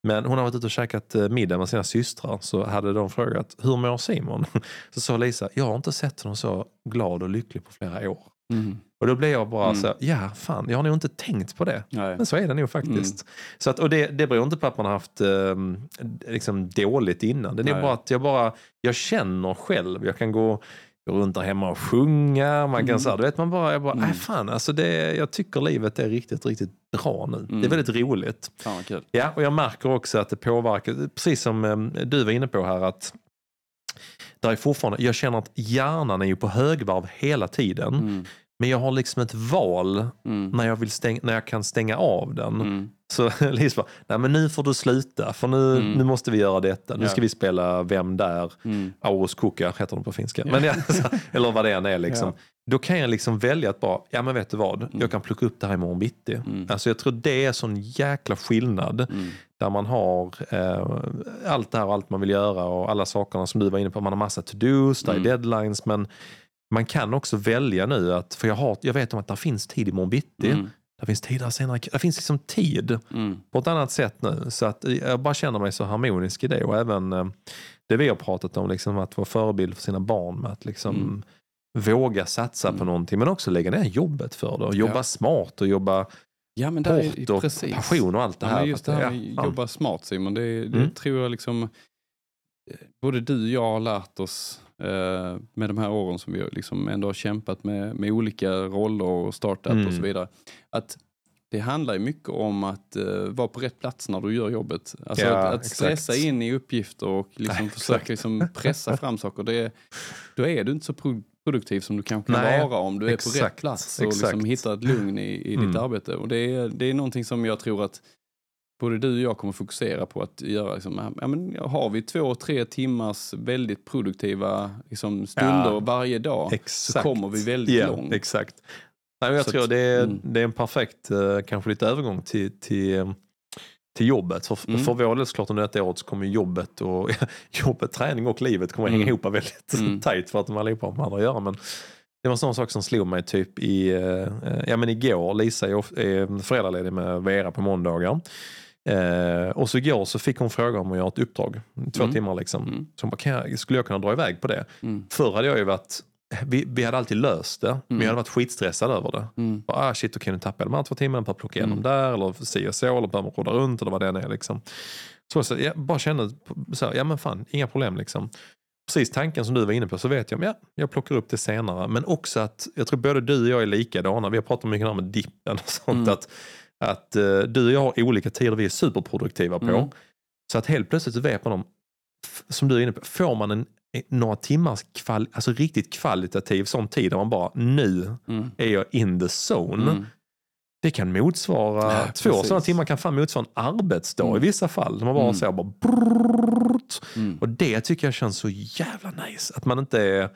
Men hon har varit ute och käkat eh, middag med sina systrar så hade de frågat hur mår Simon? Så sa Lisa, jag har inte sett honom så glad och lycklig på flera år. Mm. Och då blev jag bara Mm. så ja fan, jag har nog inte tänkt på det. Nej. Men så är det nog faktiskt. Så att, och det, det beror inte på att man har haft eh, liksom dåligt innan. Det är Nej. bara att jag bara, jag känner själv, jag kan gå, runt där hemma och sjunga, man kan Mm. så du vet man bara, jag bara, Mm. nej fan, alltså det, jag tycker livet är riktigt, riktigt bra nu. Det är Mm. väldigt roligt. Fan kul. Ja, och jag märker också att det påverkar, precis som eh, du var inne på här, att där är fortfarande, jag känner att hjärnan är ju på högvarv hela tiden. Mm. Men jag har liksom ett val Mm. när jag, vill stäng, när jag kan stänga av den. Mm. Så Lis bara, nej men nu får du sluta för nu, Mm. nu måste vi göra detta. Nu Ja. ska vi spela Vem där? Mm. Aurus Kuka heter de på finska. Men ja, eller vad det än är liksom. Ja. Då kan jag liksom välja att bara, ja men vet du vad, Mm. jag kan plocka upp det här imorgon bitti. Mm. Alltså jag tror det är sån jäkla skillnad Mm. där man har eh, allt det här och allt man vill göra och alla sakerna som du var inne på. Man har massa to-dos, där är Mm. deadlines men man kan också välja nu att, för jag, har, jag vet om att det finns tid imorgon bitti. Mm. Det finns tid där senare, det finns liksom tid Mm. på ett annat sätt nu. Så att jag bara känner mig så harmonisk i det och även eh, det vi har pratat om, liksom, att vara förebild för sina barn med att liksom Mm. våga satsa på Mm. någonting men också lägga ner jobbet för det och jobba Ja. smart och jobba Ja men där hårt och precis. passion och allt det Ja, här. just det här Ja, med fan. jobba smart Simon, det, det Mm. tror jag liksom eh, både du och jag har lärt oss med de här åren som vi liksom ändå har kämpat med, med olika roller och startup Mm. och så vidare. Att det handlar ju mycket om att eh, vara på rätt plats när du gör jobbet. Alltså Ja, att, att stressa in i uppgifter och liksom Nej, försöka liksom pressa fram saker. Det, då är du inte så pro- produktiv som du kanske kan Nej, vara om du är på rätt plats och liksom hittar ett lugn i, i Mm. ditt arbete. Och det är, det är någonting som jag tror att både du och jag kommer fokusera på att göra. Liksom, ja, men har vi två, tre timmars väldigt produktiva liksom, stunder Ja, varje dag Exakt. så kommer vi väldigt ja, långt. Exakt. Nej, jag Så tror att- det är, mm. det är en perfekt eh, kanske lite övergång till, till, eh, till jobbet. För, Mm. för vår del såklart under detta året så kommer jobbet och jobbet, träning och livet kommer att hänga Mm. ihop väldigt Mm. tajt för att de allihopa har med varandra att göra. Men det var en sån sak som slog mig typ i, eh, ja men igår, Lisa är föräldraledig med Vera på måndagar. Eh, och så igår så fick hon fråga om att göra ett uppdrag, två Mm. timmar liksom. Mm. Så hon bara, kan jag, skulle jag kunna dra iväg på det? Mm. Förr hade jag ju varit, vi, vi hade alltid löst det, men jag hade varit skitstressad över det. Mm. Bara, ah, shit, okej nu tappade jag de här två timmarna på att plocka igenom Mm. där, eller si och så, eller behöver rodda runt eller vad det än är. Liksom. Så, så jag bara kände, så här, ja men fan, inga problem liksom. Precis tanken som du var inne på så vet jag, men ja, jag plockar upp det senare. Men också att, jag tror både du och jag är likadana, vi har pratat mycket om dippen och sånt, Mm. att, att eh, du och jag har olika tider vi är superproduktiva på. Mm. Så att helt plötsligt så vet man om, som du är inne på, får man en, några timmars kval, alltså riktigt kvalitativ sån tid där man bara, nu Mm. är jag in the zone. Mm. Det kan motsvara, Ja, två precis. sådana timmar kan fan motsvara en arbetsdag Mm. i vissa fall. När man bara Mm. säger bara brrrrt. Mm. Och det tycker jag känns så jävla nice. Att man inte är,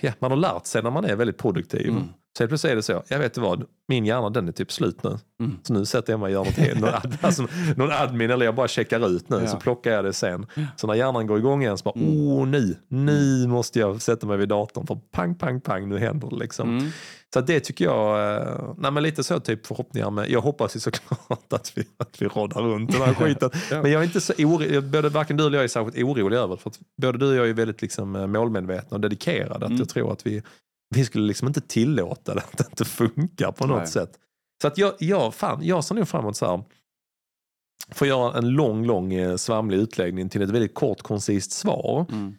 ja, man har lärt sig när man är väldigt produktiv. Mm. Så helt plötsligt är det så, jag vet du vad, min hjärna den är typ slut nu. Mm. Så nu sätter jag mig och gör något, helt- någon, ad- alltså, någon admin eller jag bara checkar ut nu Ja. så plockar jag det sen. Så när hjärnan går igång igen så bara, Mm. oh nu, nu måste jag sätta mig vid datorn för pang, pang, pang, nu händer det liksom. Mm. Så det tycker jag, eh, nej men lite så typ förhoppningar med, jag hoppas ju såklart att vi, att vi roddar runt den här skiten. Ja. Men jag är inte så orolig, både varken du eller jag är särskilt orolig över det. För både du och jag är väldigt liksom eh, målmedvetna och dedikerade. Att Mm. jag tror att vi, vi skulle liksom inte tillåta det att det inte funkar på något Nej. sätt. Så att jag, jag, fan, jag ser nog framåt så här. Får göra en lång, lång eh, svamlig utläggning till ett väldigt kort koncist svar Mm.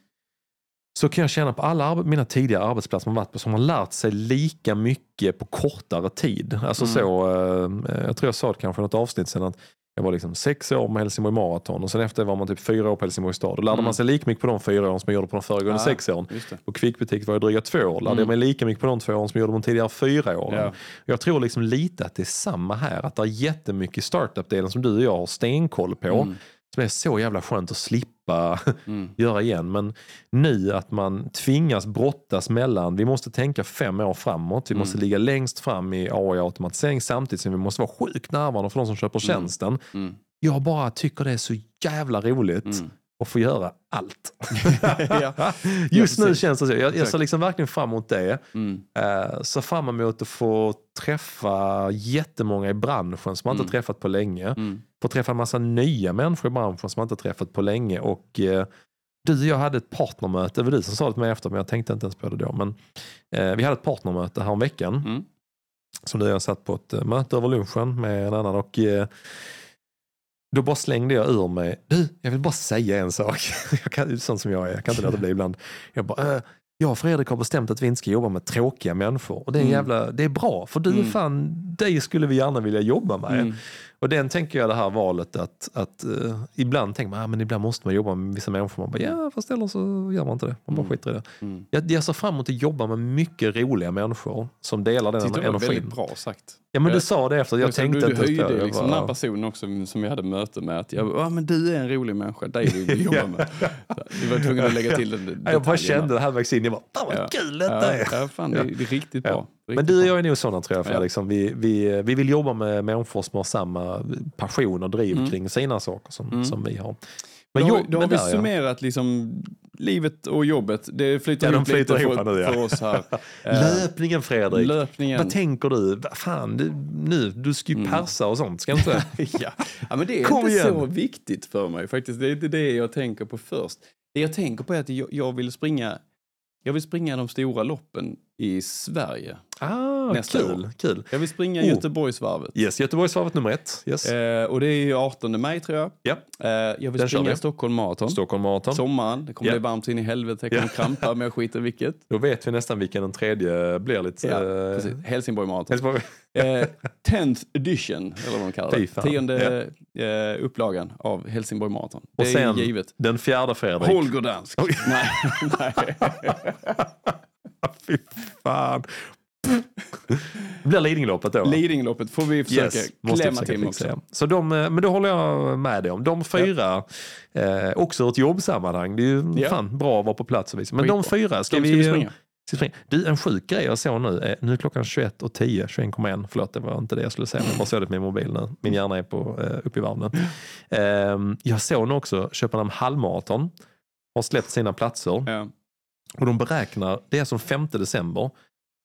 så kan jag känna på alla mina tidigare arbetsplatser man varit på som har lärt sig lika mycket på kortare tid. Alltså Mm. så, eh, jag tror jag sa det kanske i något avsnitt sen att jag var liksom sex år med Helsingborg Marathon och sen efter var man typ fyra år på Helsingborg stad. Då lärde Mm. man sig lika mycket på de fyra åren som jag gjorde på de föregående Ja. sex åren. På Kvickbutik var jag dryga två år. Lärde Mm. jag mig lika mycket på de två åren som jag gjorde på de tidigare fyra åren. Ja. Jag tror liksom lite att det är samma här. Att det är jättemycket startup-delen som du och jag har stenkoll på. Mm. Som är så jävla skönt att slippa Mm. göra igen. Men nu att man tvingas brottas mellan, vi måste tänka fem år framåt, vi måste Mm. ligga längst fram i AI-automatisering samtidigt som vi måste vara sjukt närvarande för de som köper tjänsten. Mm. Jag bara tycker det är så jävla roligt Mm. att få göra allt. Ja. Just Ja, nu känns det så. Jag, jag ser liksom verkligen fram emot det. Mm. Uh, ser fram emot att få träffa jättemånga i branschen som man inte Mm. träffat på länge. Mm. Får träffa en massa nya människor i branschen som man inte träffat på länge. Och eh, du och jag hade ett partnermöte, det var du som sa det till mig efter men jag tänkte inte ens på det då. Men, eh, vi hade ett partnermöte här om veckan. Mm. Som du och jag satt på ett eh, möte över lunchen med en annan. Och, eh, då bara slängde jag ur mig, du, jag vill bara säga en sak. Jag kan, sånt som jag är, jag kan inte låta bli ibland. Jag bara, äh, jag och Fredrik har bestämt att vi inte ska jobba med tråkiga människor. Och det är, Mm. jävla, det är bra, för du Mm. fan, dig skulle vi gärna vilja jobba med. Mm. Och den tänker jag det här valet att, att eh, ibland tänker man, ah, men ibland måste man jobba med vissa människor. Man bara, ja fast eller så gör man inte det. Man bara Mm. skiter i det. Mm. Jag, jag ser fram emot att jobba med mycket roliga människor som delar den Tyckte det var energin. väldigt bra sagt. Ja men du Jag- sa det efter, jag tänkte du, inte du på höjde det. liksom Jag den här bara- personen också som jag hade möte med. Att jag, ah, men du är en rolig människa, dig vill vi jobba med. Du var tvungen att lägga till den Ja, jag bara kände det halvvägs in, jag bara, fan vad Ja. kul detta är. Ja, fan, det, det är riktigt bra. Ja. Men du och jag är nog sådana tror jag Fredrik. Som vi, vi, vi vill jobba med människor som har samma passion och driv Mm. kring sina saker som, Mm. som vi har. Men då, då har vi där, ja. summerat liksom livet och jobbet. Det flyter Ja, de lite flyter ihop för, nu, ja. för oss här. Eh, Löpningen Fredrik. löpningen. Vad tänker du? Fan, du, nu, du ska ju Mm. persa och sånt, ska inte? ja. ja, men det är Kom inte igen. så viktigt för mig faktiskt. Det är inte det jag tänker på först. Det jag tänker på är att jag, jag vill springa jag vill springa de stora loppen i Sverige. ah, Nästa kul, kul. Jag vill springa Oh. Göteborgsvarvet. Yes, Göteborgsvarvet nummer ett. Yes. Eh, och det är ju 18 maj tror jag. Ja. Eh, jag vill Den springa vi. Stockholm Marathon. Stockholm Marathon. Sommaren, det kommer Ja. bli varmt in i helvete, jag kommer krampa men jag skiter vilket. Då vet vi nästan vilken den tredje blir lite... Ja, eh, precis. Helsingborg Marathon. Helsingborg. Eh, 10th edition, eller vad de kallar det. Tionde eh, upplagan av Helsingborg Marathon. Det Och sen är givet. den fjärde Fredrik. Holgerdansk. Oj. Nej, nej. Fy fan. Det blir Lidingöloppet då? va? Lidingöloppet får vi försöka Yes, klämma försöka till också. ja. Så de, eh, men då håller jag med dig om. De fyra, eh, också ett jobbsammanhang. Det är ju Ja. fan bra att vara på plats och visa. Men de Skitbra. fyra, ska De vi, ska vi ska vi springa? Du, en sjuk grej jag såg nu. Eh, nu är klockan 21 och 10, 21,1. Förlåt, det var inte det jag skulle säga. Men jag bara såg det på min mobil nu. Min hjärna är på, eh, uppe i varv nu. Eh, jag såg nu också Köpenhamn halvmaraton. Har släppt sina platser. Ja. Och de beräknar, det är som 5 december.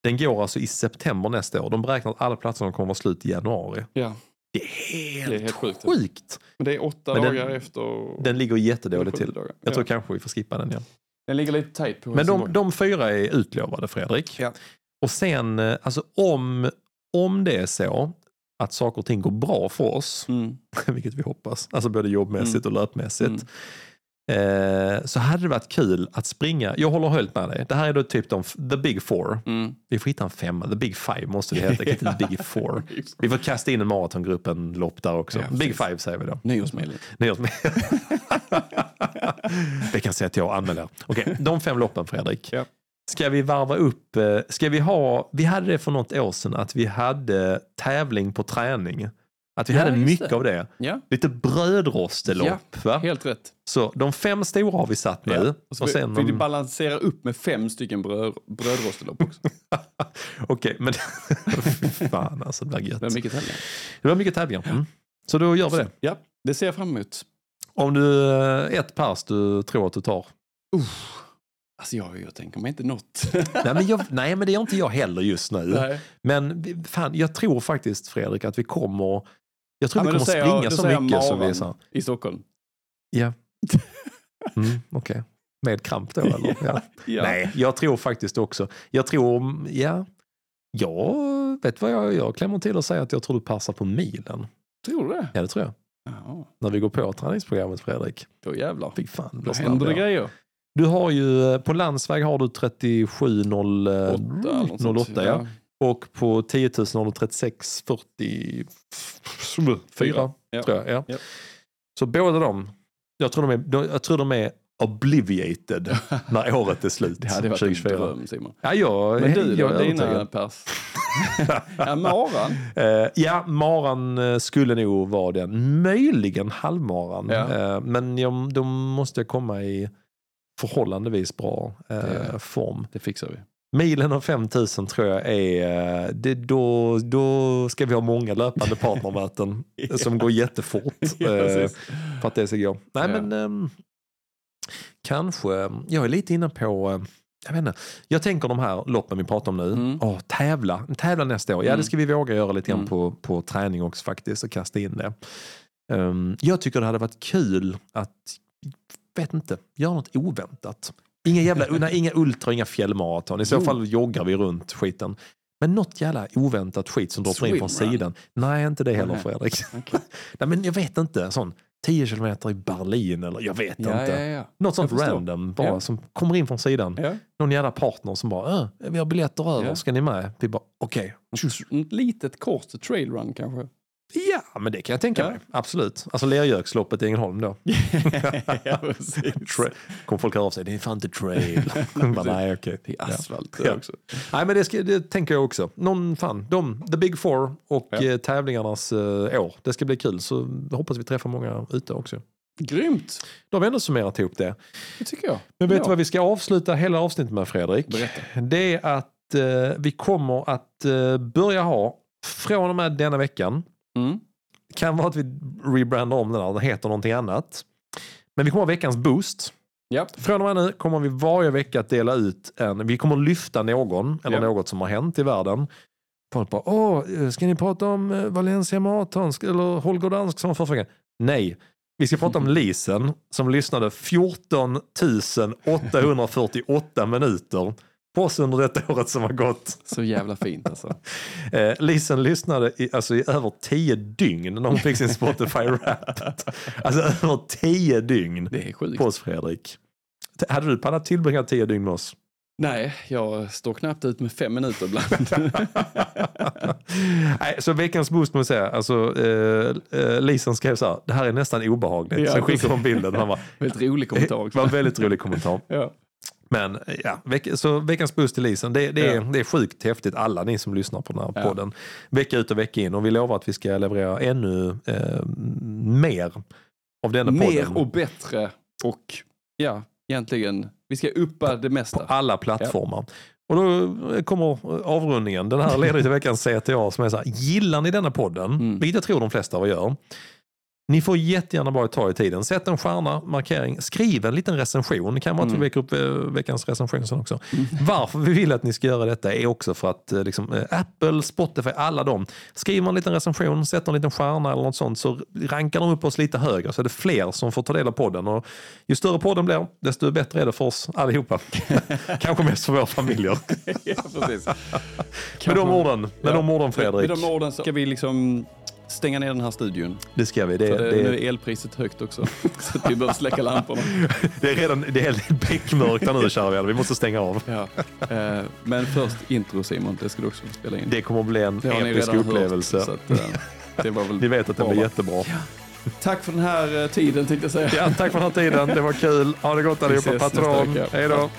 Den går alltså i september nästa år. De beräknar att alla platserna kommer att vara slut i januari. ja, Det är helt, det är helt sjukt. sjukt. Men det är åtta Men den- dagar efter. Den ligger jättedåligt till. dagar. Jag Ja. tror kanske vi får skippa den igen. Den ligger lite tajt på Men de, de fyra är utlovade Fredrik. Ja. Och sen, eh, alltså om, om det är så att saker och ting går bra för oss, Mm. vilket vi hoppas, alltså både jobbmässigt och löpmässigt, Mm. Eh, så hade det varit kul att springa. Jag håller helt med dig. Det här är då typ de, the big four. Mm. Vi får hitta en femma, the big five måste det heta, inte the big four. Vi får kasta in en maratongruppen lopp där också. Ja, big five säger vi då. Nyårsmedlet. Nyårs med. det kan säga att jag anmäler. Okej, de fem loppen Fredrik. Ja. Ska vi varva upp, eh, ska vi ha, vi hade det för något år sedan att vi hade tävling på träning. Att vi Ja, hade mycket det. av det. Ja, Lite brödrostelopp. Va? helt rätt. Så de fem stora har vi satt nu. Ja. Och Och sen vi de, balansera upp med fem stycken bröd, brödrostelopp också. Okej, men fy fan alltså det blir gött. Det är mycket tävlingar. Det var mycket tävlingar. Mm. Så då gör vi det. Ja, det ser jag fram emot. Om du, eh, ett pers du tror att du tar. Alltså jag, jag tänker mig inte något. Nej men, jag, nej men det gör inte jag heller just nu. Nej. Men fan, jag tror faktiskt Fredrik att vi kommer jag tror Ja, vi kommer säger springa jag- så jag mycket som vi sa. I Stockholm. Ja. Mm, Okej. Med kramp då eller? Ja. Ja. Nej, jag tror faktiskt också. Jag tror, ja. Jag vet vad jag gör. Klämmer till och säger att jag tror du passar på milen. Tror du det? Ja det tror jag. Ja, När vi går på träningsprogrammet Fredrik. då jävlar. Fy fan. Då händer det jag grejer. Du har ju, eh, på landsväg har du 37,08 Åtta eller något sånt. 08 ja. Och på 10 000 har du 36, 44 Ja. tror jag. Ja. Ja. Så båda de, jag tror de är, de, jag tror de är obliviated när året är slut. Det hade varit en 2024. dröm Simon. Ja, jag, Men du jag då, dina pers? ja, Maran. Eh, ja, maran eh, skulle nog vara den. Möjligen halvmaran. Ja. Eh, men jag, då måste jag komma i förhållandevis bra eh, Det- form. Det fixar vi. Milen och 5000 tror jag är, eh, det, då, då ska vi ha många löpande partnermöten Ja. som går jättefort. Ja, eh, för att det ska gå. Nej Ja. men ehm, kanske, jag är lite inne på, eh, jag vet inte, jag tänker de här loppen vi pratar om nu, Mm. Åh, tävla, tävla nästa år. Ja Mm. det ska vi våga göra lite grann Mm. på, på träning också faktiskt och kasta in det. Ehm, jag tycker det hade varit kul att, vet inte, göra något oväntat. Inga, jävla, nej, inga ultra, inga fjällmaraton. I så fall joggar vi runt skiten. Men något jävla oväntat skit som droppar in från sidan. Nej, inte det heller Nej. Fredrik. Okej. nej, men jag vet inte. Sån 10 kilometer i Berlin eller jag vet Ja, inte. ja, ja. Något sånt random bara som kommer in från sidan. Någon jävla partner som bara, äh, vi har biljetter över, ska ni med? Vi bara, okej. Ett litet kort trailrun kanske. Ja, men det kan jag tänka Ja. mig. Absolut. Alltså Lergöksloppet i Ängelholm då. ja, Kommer folk höra av sig, det är fan inte trail. bara, nej, okej. Det är asfalt Ja. också. Nej, men det, ska, det tänker jag också. Någon, fan, de, the big four och Ja. eh, tävlingarnas eh, år. Det ska bli kul, så hoppas vi träffar många ute också. Grymt, Då har vi ändå summerat ihop det. det tycker jag. Men vet du vad vi ska avsluta hela avsnittet med Fredrik? Berätta. Det är att eh, vi kommer att eh, börja ha, från och med denna veckan, Mm. kan vara att vi rebrandar om den här, den heter någonting annat. Men vi kommer ha veckans boost. Ja. Från och med nu kommer vi varje vecka att dela ut en, vi kommer lyfta någon eller Ja. något som har hänt i världen. Folk bara, åh, ska ni prata om eh, Valencia Marathon eller Holger Dansk som var förra veckan? Nej, vi ska prata om Lisen som lyssnade 14 848 minuter på oss under detta året som har gått. Så jävla fint alltså. Eh, Lisen lyssnade i, alltså, i över 10 dygn när hon fick sin Spotify Wrapped. Alltså över 10 dygn Det är sjukt. på oss Fredrik. Hade du pannat tillbringa 10 dygn med oss? Nej, jag står knappt ut med fem minuter ibland. Nej, så veckans boost måste jag säga, alltså, eh, eh, Lisen skrev så här, det här är nästan obehagligt. Ja, Sen skickade hon bilden. Han var, Väldigt rolig kommentar det också. var en väldigt rolig kommentar. Ja. Men ja, veck, så veckans boost till Lisen, det, det, är, Ja. det är sjukt häftigt. Alla ni som lyssnar på den här Ja. podden. Vecka ut och vecka in. Och vi lovar att vi ska leverera ännu eh, mer av denna Mer podden. och bättre och ja, egentligen, vi ska uppa det på mesta. alla plattformar. Och då kommer avrundningen. Den här leder till veckans CTA som är så här, gillar ni denna podden, Mm. vilket jag tror de flesta av er gör, ni får jättegärna bara ta i tiden. Sätt en stjärna, markering, skriv en liten recension. Det kan vara att vi Mm. väcker upp eh, veckans recension sen också. Varför vi vill att ni ska göra detta är också för att eh, liksom, eh, Apple, Spotify, alla de skriver en liten recension, sätter en liten stjärna eller något sånt så rankar de upp oss lite högre så är det fler som får ta del av podden. Och ju större podden blir, desto bättre är det för oss allihopa. Kanske mest för våra familjer. ja, precis. Med de orden, med Ja. de orden Fredrik. Med de orden ska vi liksom stänga ner den här studion. Det ska vi. Det, det, det, nu är elpriset högt också. så vi behöver släcka lamporna. det är redan det är beckmörkt här nu kära. Vi måste stänga av. Ja. Eh, Men först intro Simon, det ska du också spela in. Det kommer att bli en episk redan hört, upplevelse. så att, eh, det var väl Ni vet att det blir jättebra. Tack för den här eh, tiden tänkte jag säga. Ja, tack för den här tiden. Det var kul. Ha det gott allihopa. Patron. Hej då.